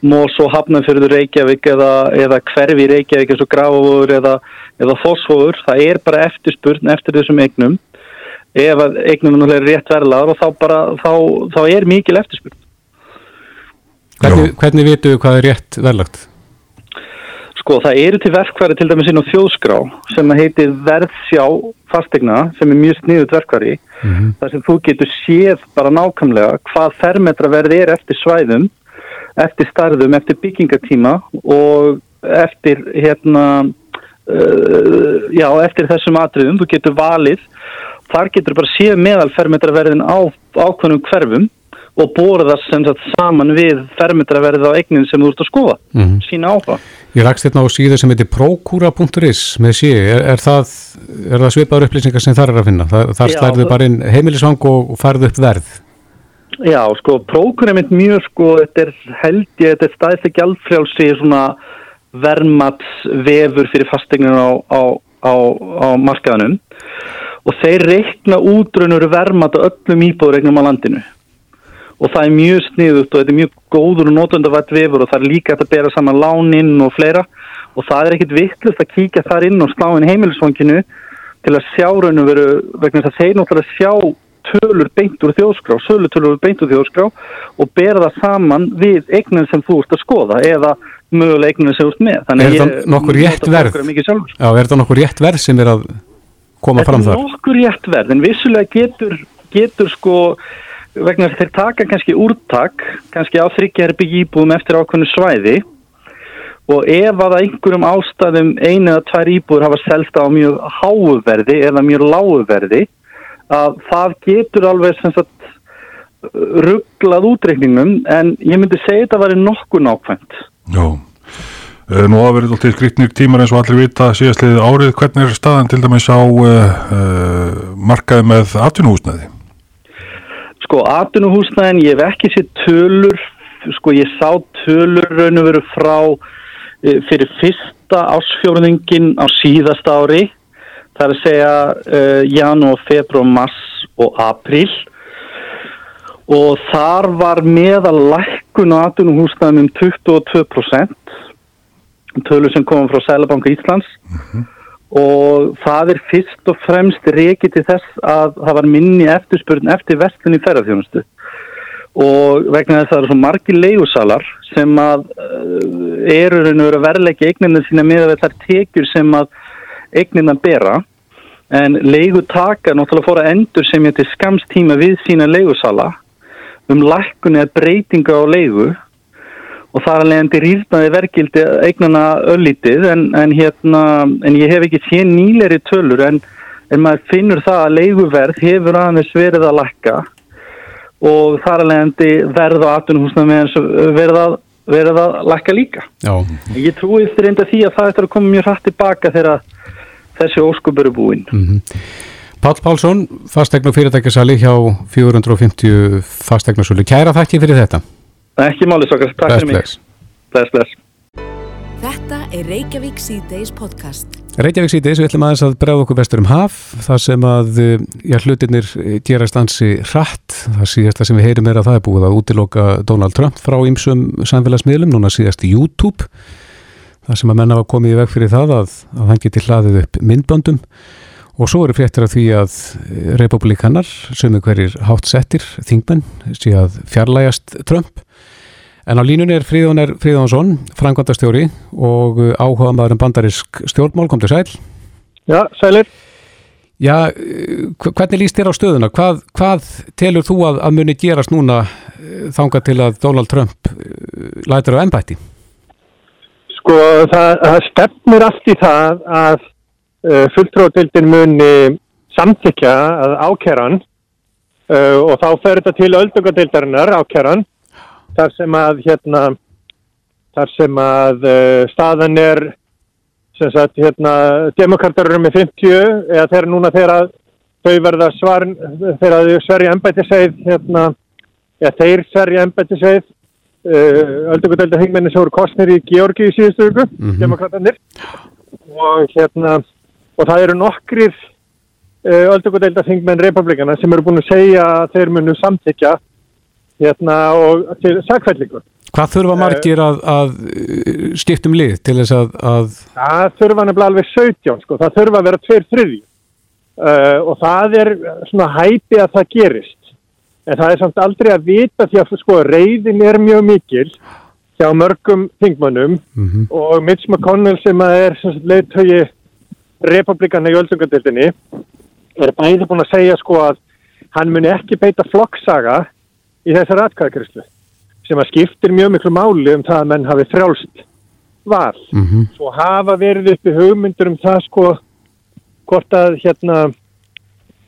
Mós og Hafnarfjörður Reykjavík eða, eða hverfi Reykjavík eins og Grafóður eða, eða Fossfóður, það er bara eftirspurn eftir þessum eignum ef eignum er rétt verðlaður og þá, bara, þá, þá er mikil eftirspurn Hvernig, hvernig vitu hvað er rétt verðlagt? Sko það eru til verkværi til dæmis inn á þjóðskrá sem heitir verðsjá fastegna sem er mjög sniðut verkværi mm -hmm. þar sem þú getur séð bara nákvæmlega hvað fermetra verð er eftir svæðum eftir starðum, eftir byggingatíma og eftir hérna uh, já, eftir þessum atriðum, þú getur valið þar getur bara séð meðal fermetraverðin á ákveðnum hverfum og það sem sagt saman við fermetraverðið á eignin sem þú ert að skoða mm -hmm. sína áhuga. Ég rækst hérna á síðu sem heitir prokura.is með sí, er, er það, það svipaður upplýsingar sem þar er að finna? Þar, þar slærðu bara inn heimilisvang og farðu upp verð? Já, sko, prókur er mynd mjög, sko, þetta er held ég, þetta er staðislega gjaldfrjálsi svona vermatsvefur fyrir fastegninu á, á, á, á markaðanum og þeir reikna útrunur vermat á öllum íbúðuregnum á landinu. Og það er mjög sniðut og þetta er mjög góður og nótundavært vefur og það er líka að bera saman láninn og fleira. Og það er ekkit vittlust að kíkja þar inn og slá inn heimilisvanginu til að sjá raun og veru vegna þess að þeir náttúrulega sjá tölur beint úr þjóðskrá, sölutölur beint úr þjóðskrá og bera það saman við eignin sem þú ert að skoða eða mögulega eignin sem þú ert með. Er þetta nokkur rétt verð? Já, er þetta nokkur rétt verð sem er að koma fram þar? Þetta er nokkur rétt verð, en vissulega getur, getur sko, vegna þeir taka kannski úrtak, kannski á þryggjarbyggji íbúðum eftir ákveðnu svæði og ef að einhverjum ástæðum einu eða tvær íbúður hafa selta á mjög háuverði eða mjög láguverði að það getur alveg rugglað útreikningum en ég myndi segja þetta að vera nokkuð nákvæmt. Já, uh, nú hafa verið alltaf skriktnir tímar eins og allir vita síðastliðið árið. Hvernig er staðan til dæmis á uh, uh, markaði með atvinnuhúsnaði? Sko, atvinnuhúsnaðin, ég hef ekki sér tölur, sko ég sá tölur raun og veru frá fyrir fyrsta ásfjórningin á síðasta ári það er að segja uh, janúar, februar, mars og april og þar var meðal lækkun á atvinnuhúsnaðum um 22% tölur sem komum frá Sælabanka Íslands. Mm -hmm. og það er fyrst og fremst reikið til þess að það var minni eftirspurn eftir vestlunni ferðarþjónustu og vegna þess að það eru svo margi leigusalar sem að uh, eru að verleika eignina sína með að það tekjur sem að eignina bera en leigutaka náttúrulega fór að endur sem ég til skamstíma við sína leigusala um lækkunni að breytinga á leigu og það er alveg endur rýrnaði verkildi eignana öllítið en, en, hérna, en ég hef ekki séð nýleri tölur en, en maður finnur það að leiguverð hefur aðeins verið að lækka og það er endur verð á atunhúsna meðan verið að, verið að lækka líka. Já. Ég trúi eftir enda því að það eftir að koma mjög hrætt tilbaka þegar þessi óskup eru búinn. Mm -hmm. Pál Pálsson, fastegn og fyrirtækjasali hjá 450 fastegnarsölu. Kæra þakki fyrir þetta. Ekki máli sokkar, takk fyrir mig. Bless, bless. Þetta er Reykjavík C-Days podcast. Reykjavík C-Days, við ætlum aðeins að bregða okkur vestur um haf, þar sem að já, hlutinir gerast ansi hratt. Það síðasta sem við heyrim er að það er búið að útiloka Donald Trump frá ýmsum samfélagsmiðlum, núna síðast YouTube, þar sem að menna var komið í veg fyrir það að, að hann geti hlaðið upp myndböndum Og svo eru fréttir af því að republikanar, sem er hverjir hátt settir, þingmenn, sé að fjarlægast Trump. En á línunni er Fríðunar Fríðunarsson, frangvandastjóri og áhuga maður um bandarisk stjórnmál, kom til sæl. Já, sælir. Já, hvernig líst þér á stöðuna? Hvað, hvað telur þú að, að muni gerast núna þanga til að Donald Trump lætur á ennbætti? Sko, það, það stefnir allt í það að Uh, fulltróðdildin muni samþykja að ákeran uh, og þá fer þetta til öldungadildarinnar ákeran þar sem að hérna þar sem að uh, staðan er sem sagt hérna demokrater eru með 50 eða þeir núna þegar þau verða svar þegar þau sverja ennbættisveið hérna eða þeir sverja ennbættisveið öldungadildar hengmenni sem voru kostnir í Georgi í síðustu vöku, mm -hmm. demokraterdir og hérna og það eru nokkrir uh, öldungadeildarþingmenn republikana sem eru búin að segja að þeir munu samþykja hérna og til sagfællingu. Hvað þurfa margir að, að skiptum lið til þess að, að... Það þurfa nefnilega alveg 17 sko, það þurfa að vera tveir þriði uh, og það er svona hæpi að það gerist en það er samt aldrei að vita því að sko reyðin er mjög mikil hjá mörgum þingmannum mm -hmm. og Mitch McConnell sem er leiðtögi republikana í öldungadildinni er bæði búin að segja sko að hann muni ekki beita flokksaga í þessar atkvæðakrislu sem að skiptir mjög miklu máli um það að menn hafi frjálst val. Mm -hmm. Svo hafa verið uppi hugmyndur um það sko hvort að hérna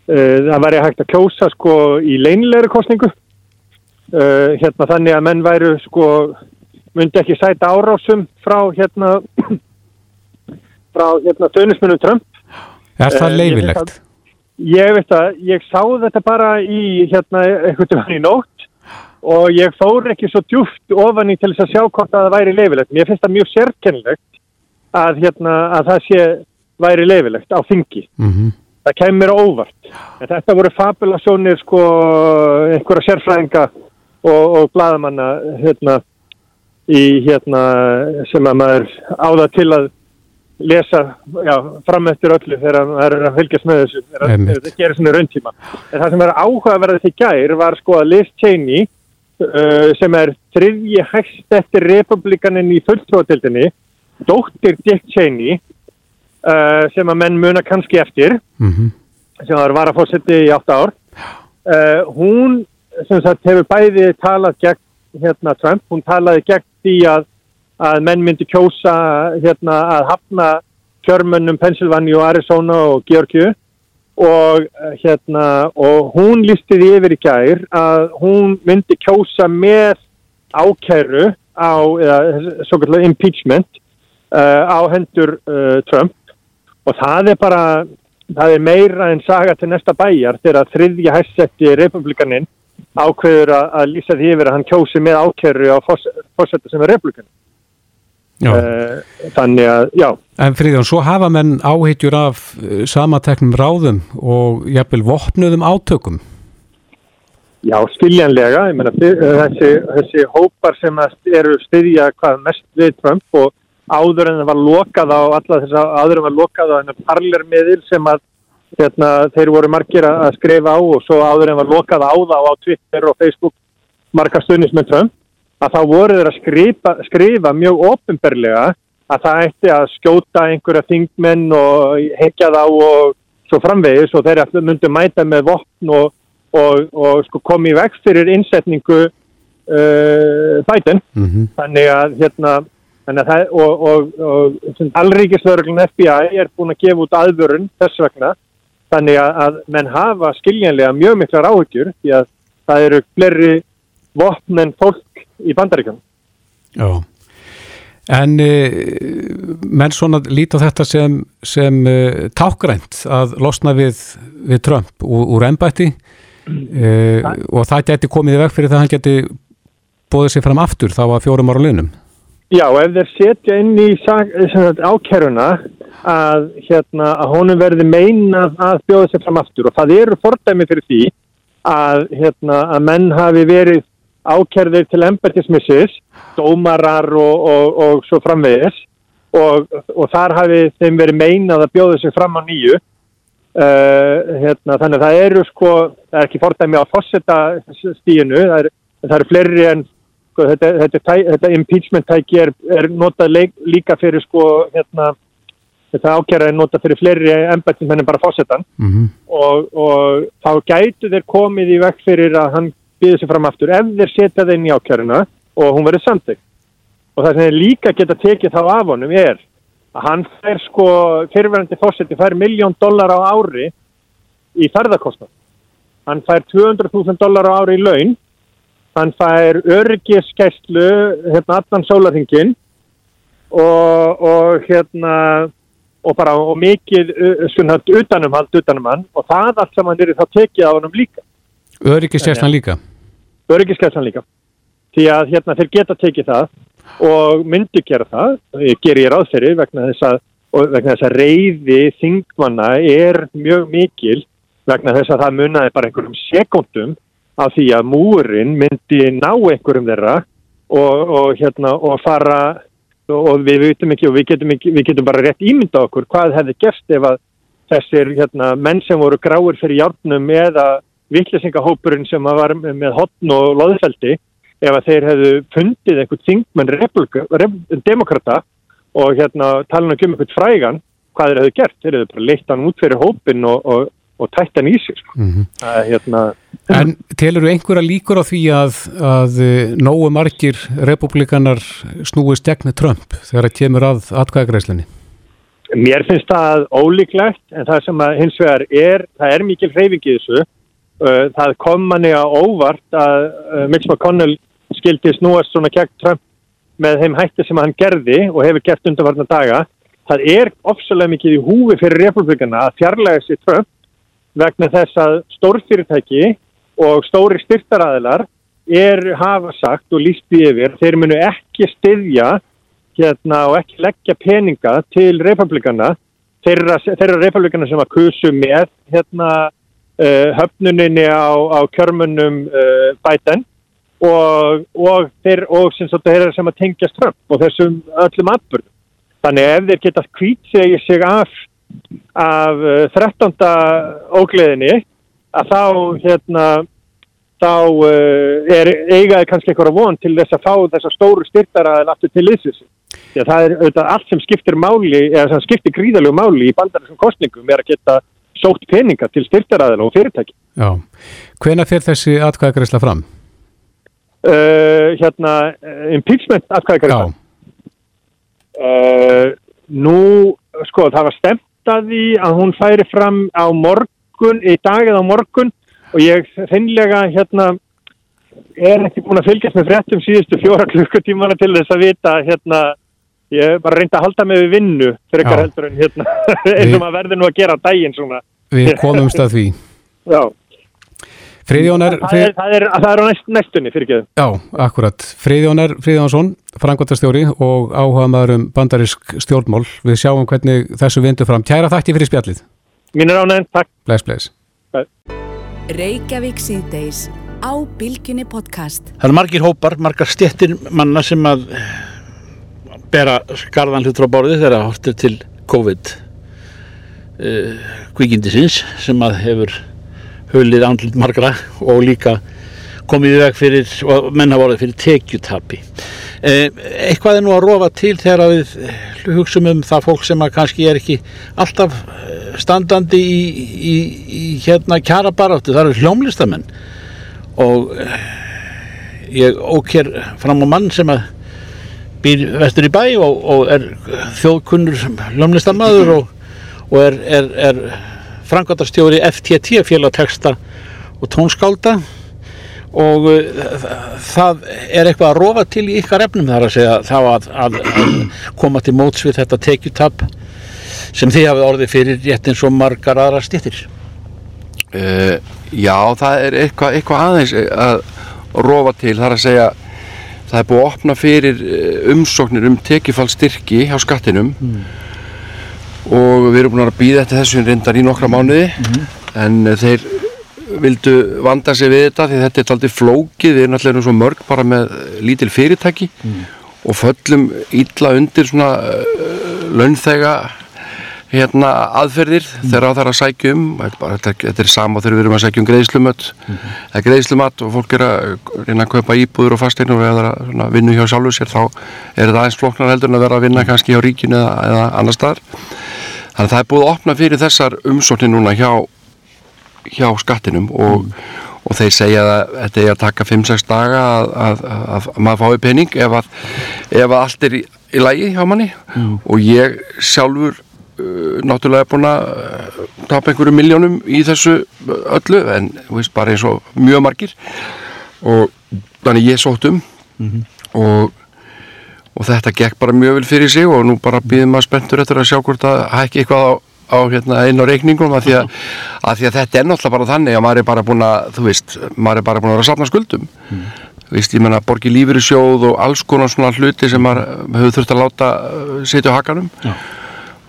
það væri hægt að kjósa sko í leinlegri kostningu uh, hérna þannig að menn væru sko myndi ekki sæta árásum frá hérna frá hérna stöðnismunum Trump. Er það leifilegt? Ég veit að ég sá þetta bara í hérna eitthvað til hann í nótt og ég fór ekki svo djúft ofan í til þess að sjá hvort að það væri leifilegt. Mér finnst það mjög sérkennilegt að, hérna, að það sé væri leifilegt á fingi. Mm -hmm. Það kemur óvart. En þetta voru fabulasjónir sko einhverja sérfræðinga og, og bladamanna hérna í hérna sem að maður áða til að lesa já, fram eftir öllu þegar það er að fylgjast með þessu þetta gerir svona rauntíma. En það sem er áhugaverðið til gær var sko að Liz Cheney uh, sem er þriðji hægst eftir republikanin í fulltróðatildinni dóttir Dick Cheney uh, sem að menn muna kannski eftir. Mm sem var varafósetti í 8 ár. Uh, hún sem sagt hefur bæði talað gegn hérna Trump, hún talaði gegn því að, að menn myndi kjósa hérna að hafna kjörmönnum Pennsylvania og Arizona og Georgiu og eh, hérna og hún listi því yfir í gær að hún myndi kjósa með ákæru á, eða svo kallar impeachment uh, á hendur uh, Trump og það er bara það er meira en saga til næsta bæjar þegar þriðja hæssetti republikanin ákveður að, að lýsa því yfir að hann kjósi með ákæru á fórsetta sem er republikan Já. uh, þannig að, já En Friðjón, svo hafa menn áhyggjur af eh, samateknum ráðum og jafnvel vopnuðum átökum. Já, skiljanlega, ég meina þi- þessi, þessi hópar sem eru styðja hvað mest við Trump og áður en það var lokað á alla þess að áður en var lokað á hennar parlermiðil sem að hérna, þeir voru margir að skrifa á og svo áður en var lokað á það á Twitter og Facebook margar stundis með Trump að þá voru þeir að skrifa, skrifa mjög ofinberlega að það ætti að skjóta einhverja þingmenn og hekja þá og svo framvegis og þeir myndu mæta með vopn og, og, og sko komi í veg fyrir innsetningu uh, Biden. Mm þannig að hérna það, og, og, og, allríkislauruglun FBI er búin að gefa út aðvörun þess vegna þannig að, að menn hafa skiljanlega mjög miklar áhyggjur því að það eru fleiri vopn en fólk í bandaríkjum Já. En uh, menn svona líta þetta sem, sem uh, tákgrænt að losna við, við Trump úr, úr embætti uh, og það geti komið í veg fyrir það að hann geti bóðið sér fram aftur þá að fjórum ára lunum. Já, ef þeir setja inn í sagt, ákæruna að, hérna, að honum verði meinað að bjóða sér fram aftur og það eru fordæmi fyrir því að, hérna, að menn hafi verið ákærðir til embættismissis, dómarar og, og, og svo framvegis og, og þar hafi þeim verið meinað að bjóða sér fram á nýju. Uh, hérna, þannig að það eru sko, það er ekki fordæmi á fósetta stíinu, það eru, eru fleiri en sko, þetta, þetta, þetta impeachment tæki er, er notað leik, líka fyrir sko, hérna, þetta ákjæra er notað fyrir fleiri embættum en bara fósettan Mm -hmm. og, og þá gætu þeir komið í vekk fyrir að hann býður sér fram aftur ef þeir setja inn í ákjæruna og hún verður samtækt og það sem þeir líka geta tekið þá af honum er að hann fær sko fyrirverandi fósetti fær miljón dólar á ári í ferðarkostnað hann fær 200.000 dólar á ári í laun hann fær öryggiskæslu hérna allan sólarhingin og, og hérna og bara og mikið svona utanum hann, utanum hann og það allt saman er þá tekið á honum líka Öryggistjæslan líka. öryggiskæslan líka því að hérna þeir geta tekið það og myndi gera það ger ég ráð fyrir vegna þess að og vegna þess að reyði þingmanna er mjög mikil vegna þess að það munaði bara einhverjum sekundum af því að múrin myndi ná einhverjum þeirra og, og hérna og fara og við vitum ekki og við getum, ekki, við getum bara rétt ímynda okkur hvað hefði gerst ef að þessir hérna, menn sem voru gráir fyrir hjárnum eða vittlesingahópurinn sem var með hotn og loðfeldi ef að þeir hefðu fundið einhvern þingmenn rep- demokrata og hérna tala um einhvern frægan hvað þeir hefðu gert, þeir hefðu bara leitt hann út fyrir hópin og, og, og tætt hann í sig sko. Mm Það er, hérna, En telur einhverja líkur á því að, að eh, nógu margir republikanar snúist gegn Trump þegar það kemur að atkvæðagreislinni? Mér finnst það ólíklegt en það sem að hins vegar er, það er mikil hreyfing í þessu. Uh, Það kom manni á óvart að uh, Mitch McConnell skildi snúast svona gegn Trump með þeim hætti sem hann gerði og hefur gert undanvarna daga. Það er ofsalega mikið í húfi fyrir republikana að fjarlæga sér Trump vegna þess að stórfyrirtæki og stóri styrtaræðilar er hafa sagt og lísti yfir þeir munu ekki styðja hérna og ekki leggja peninga til republikana þeirra, þeirra republikana sem að kusu með hérna uh, höfnuninni á, á kjörmunum uh, Biden og, og þeir og sem, sagt, þeirra sem að tengjast Trump og þessum öllum atbyrgum Þannig ef þeir geta kvít segja sig af, af uh, 13. ógleðinni að þá hérna þá uh, er eigaði kannski eitthvað von til þess að fá þessa stóru styrtaraðil aftur til að það er auðvitað allt sem skiptir máli, eða sem skiptir gríðalegu máli í bandarisum kostningum er að geta sótt peninga til styrtaraðil og fyrirtæki. Já. Hvena fer þessi atkvæðagreysla fram? Uh, hérna, impeachment atkvæðagreysla. Já. Uh, nú, sko, það var stemt að því að hún færi fram á morgun, í dag eða á morgun og ég finnlega hérna er ekki búin að fylgjast með fréttum síðustu fjóra klukkutímana til þess að vita hérna, ég bara reynda að halda mig við vinnu fyrir ekkar heldur en hérna eins og maður verður nú að gera daginn svona. Við komumst að því. Já, Friðjónar, það er, það er, það er á næst, næstunni fyrir ekki Já, akkurat. Friðjónar Friðjónsson, frangværtastjóri og áhuga maður um bandarisk stjórnmál. Við sjáum hvernig þessu vindu fram. Kæra þætti fyrir spjallið. Mín er ánægn, takk Bless, bless. Reykjavík síðdeis á Bilginni podcast. Það eru margir hópar, margar stjettir manna sem að bera skarðan hlutur á borði þegar hortir til COVID uh, kvikindisins sem að hefur hulið andlut margra og líka komið veg fyrir, menn hafa orðið fyrir tekjutapi. Uh, eitthvað er nú að rofa til þegar við hugsum um það fólk sem kannski er ekki alltaf eh, standandi í, í, í hérna kjara baráttu, það eru hljómlistamenn og eh, ég ók hér fram á mann sem að býr vestur í bæ og, og er þjóðkunnur hljómlistarmaður og, og er, er, er frangværtarstjóri FTT félagteksta og tónskálda og uh, það er eitthvað að rofa til í ykkar efnum þar að segja þá að, að, að koma til móts við þetta tekjutab sem þið hafið orðið fyrir rétt eins og margar aðra stjettir Uh, já, það er eitthvað, eitthvað aðeins að rofa til, það er að segja það er búið að opna fyrir eh, umsóknir um tekifallstyrki hjá skattinum og við erum búin að býða eftir þessu reyndar í nokkra mánuði. En eh, þeir vildu vanda sig við þetta því þetta er aldrei flókið, við erum allir svo mörg bara með lítil fyrirtæki og föllum illa undir svona uh, launþega hérna aðferðir þegar á það er að sækja um. Þetta, er þetta, er sama þegar við erum að sækja um greiðslumött eða greiðslumat og fólk er að reyna að kaupa íbúður og fasteignur og eða svona, vinnu hjá sjálfu sér þá er þetta aðeins flóknar heldur en að vera að vinna kannski hjá ríkinu eða, eða annar staðar þannig að það er búið að opna fyrir þessar umsóknir núna hjá, hjá skattinum og, og þeir segja að þetta er að taka 5-6 daga að, að, að, að maður fái pening ef að, ef að allt er í, í lagi hjá manni. Og ég sjálfur uh, náttúrulega er búin að uh, tapa einhverju miljónum í þessu öllu en veist, bara eins og mjög margir. Og þannig ég sótt um og, og þetta gekk bara mjög vel fyrir sig og nú bara býðum maður spenntur eftir að sjá hvort að hækki eitthvað á, á hérna, einn á reikningum að því að, að því að þetta er náttúrulega bara þannig að maður er bara búin að þú veist, maður er bara búin að vera að safna skuldum þú veist, ég menna borgi lífur í sjóð og alls konar svona hluti sem maður hefur þurft að láta uh, setja á hakanum Já.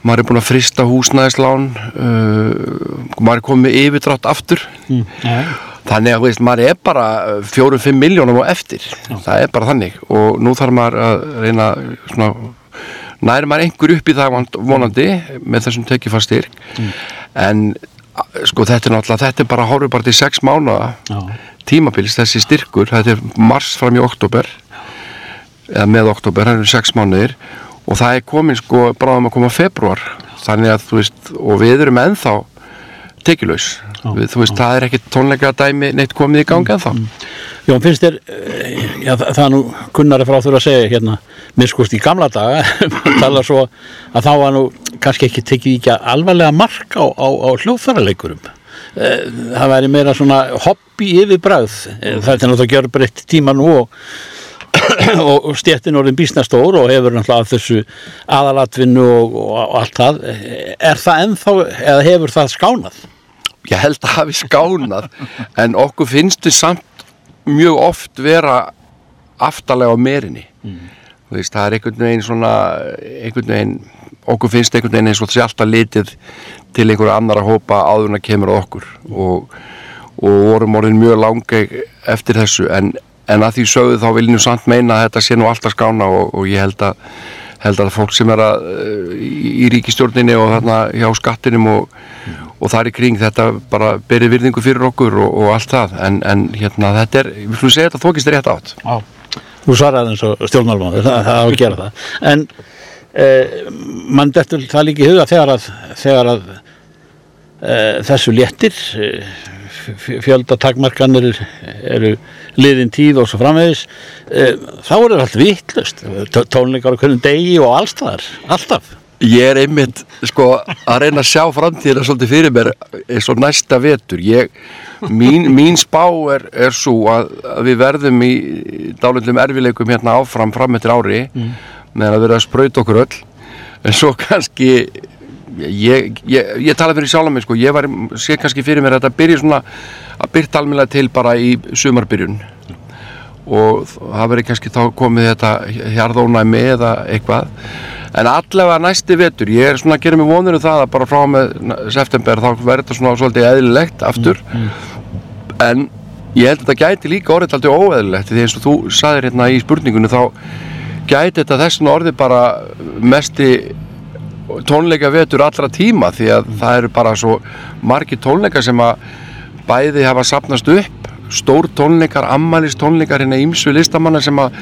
maður er búin að frista húsnæðislán uh, maður er komið yfirdrátt aftur mm. Þannig að veist, maður er bara fjórum-fimm miljónum og eftir. Það er bara þannig. Og nú þarf maður að reyna svona, næri maður einhver upp í það vonandi með þessum tekifastyrk en a- sko þetta er náttúrulega þetta er bara horfið bara til sex mánuða Já. tímabils þessi styrkur. Þetta er mars fram í oktober eða með oktober, það eru sex mánuðir. Og það er komin sko bráðum að koma februar þannig að þú veist og við erum ennþá tekilaus við, þú veist, það er ekki tónleika dæmi neitt komið í gangi ennþá Jón, finnst þér, eh, já, það, það er nú kunnari frá þurfa að segja hérna, miskust í gamla daga, tala svo að þá var nú kannski ekki tekið ekki alvarlega mark á, á, á hljóðfæraleikurum. Það væri meira svona hobby yfir bræð. Það er náttúrulega að gera breytt tíma nú og, og, stjettin orðin bísna stór og hefur náttúrulega þessu aðalatvinnu og, og, og allt það. Er það ennþá, eða hefur það skánað? Ég held að hafi skánað en okkur finnst við samt mjög oft vera aftalega á merinni. Þú veist, það er einhvern veginn svona einhvern veginn, okkur finnst einhvern veginn eins og þessi alltaf litið til einhverja annara hópa áður en að kemur að okkur. Og, og vorum orðin mjög langeg eftir þessu en, en að því sögðu þá viljum samt meina að þetta sé nú alltaf skána og, og ég held að held að fólk sem er að, uh, í, í ríkistjórninni og þarna hjá skattinum og, og þar í kring þetta bara beri virðingu fyrir okkur og, og allt það en, en hérna þetta er, við slúum segja þetta þókist rétt átt Já, þú svaraði eins og stjórnmálmáður, það, það á að gera það. En eh, mann dettur það líka í huga þegar að, þegar að eh, þessu léttir, eh, fjöldatakmarkanir eru, eru liðin tíð og svo framvegis, eh, þá er það allt vittlust, tónleikar á hvernig degi og allstaðar, alltaf. Ég er einmitt sko að reyna að sjá framtíðina svolítið fyrir mér eins og næsta vetur. Ég, mín, mín spá er, er svo að, að við verðum í dálundum erfileikum hérna áfram fram eftir ári mm. meðan að vera að spröyt okkur öll. En svo kannski ég, ég, ég tala fyrir sjálf mig sko, ég var, sé kannski fyrir mér að þetta byrja svona að byrja almennilega til bara í sumarbyrjun og það verður kannski þá komið þetta hjarðónæmi eða eitthvað en allavega næsti vetur ég er svona að gera mig vonur um það að bara frá með september þá verður þetta svona svolítið eðlilegt aftur mm, mm. en ég held að þetta gæti líka orðið alltaf óeðlilegt því eins og þú saðir hérna í spurningunni þá gæti þetta þessin orðið bara mesti tónleika vetur allra tíma því að mm. það eru bara svo margi tónleika sem að bæði hafa sapnast upp stór tónleikar, ammælist tónleikar hérna ímsu listamanna sem að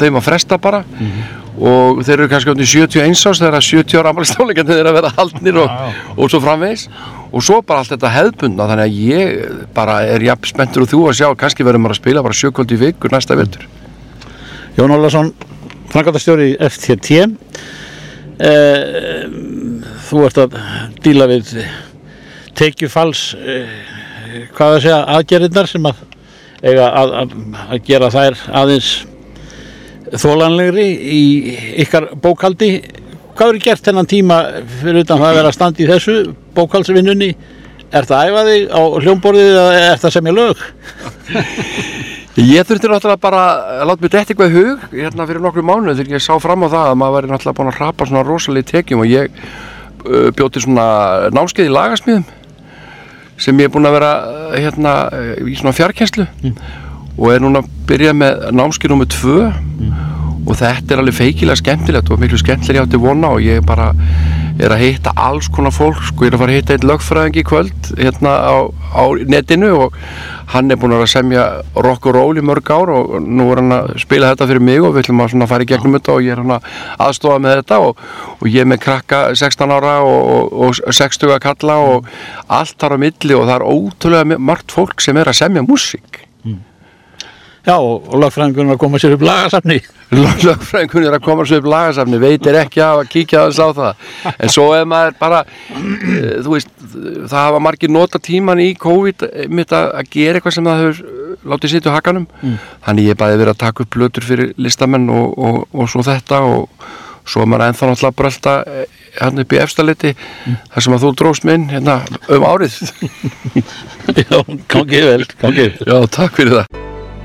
þeim að fresta bara. Mm -hmm. og þeir eru kannski átti 71 ás þegar 70 ára ammælist tónleikar þeir eru að vera haldnir og, og svo framvegs og svo bara allt þetta hefðbundna þannig að ég bara er jafn spenntur og þú að sjá kannski verðum við að spila bara sjökvöldi vikur næsta vetur. Jón Ólarsson, frangatastjóri FTT Eh, þú ert að díla við tekjufals eh, hvað að segja aðgerðirnar sem að eiga að, að, að gera þær aðeins þólanlegri í ykkar bókaldi hvað eru gert þennan tíma fyrir utan það að vera að standa í þessu bókaldsvinnunni er það æfaði á hljómborðið eða er það sem ég lög? Ég þurfti náttúrulega bara að láta mér dætt eitthvað hug hérna fyrir nokkru mánu þegar ég sá fram á það að maður væri náttúrulega búin að rapa svona rosalega tekjum og ég uh, bjóti svona námskeið í lagasmíðum sem ég er búin að vera uh, hérna í svona fjarkenslu mm. og er núna að byrja með námskeið nummið tvö mm. og þetta er alveg feikilega skemmtilegt og miklu skemmtilega átti vona og ég bara er að hitta alls konar fólk sko, ég er að fara að hitta einn lögfræðing í kvöld hérna á, á netinu og hann er búin að semja rock og roll í mörg ár og nú er hann að spila þetta fyrir mig og við ætlum að fara í gegnum þetta og ég er hann að aðstofa með þetta og, og ég er með krakka 16 ára og, og 60 að kalla og allt þar á milli og það er ótrúlega margt fólk sem er að semja músík Já, og lagfræðingunum er að koma sér upp lagasafni. Lagfræðingunum er að koma sér upp lagasafni, veitir ekki að kíkja þess á það. En svo er maður bara, eh, þú veist, það hafa margir nota tíman í COVID mitt að gera eitthvað sem það hefur eh, látið sittu hakanum. Mm. Þannig ég er bara verið að taka upp blötur fyrir listamenn og, og, og svo þetta og svo er maður ennþá náttúrulega brölda hann upp í efstaliti mm. þar sem að þú dróst minn hérna um árið. Já, gangið vel, gangið. Já, takk fyrir það.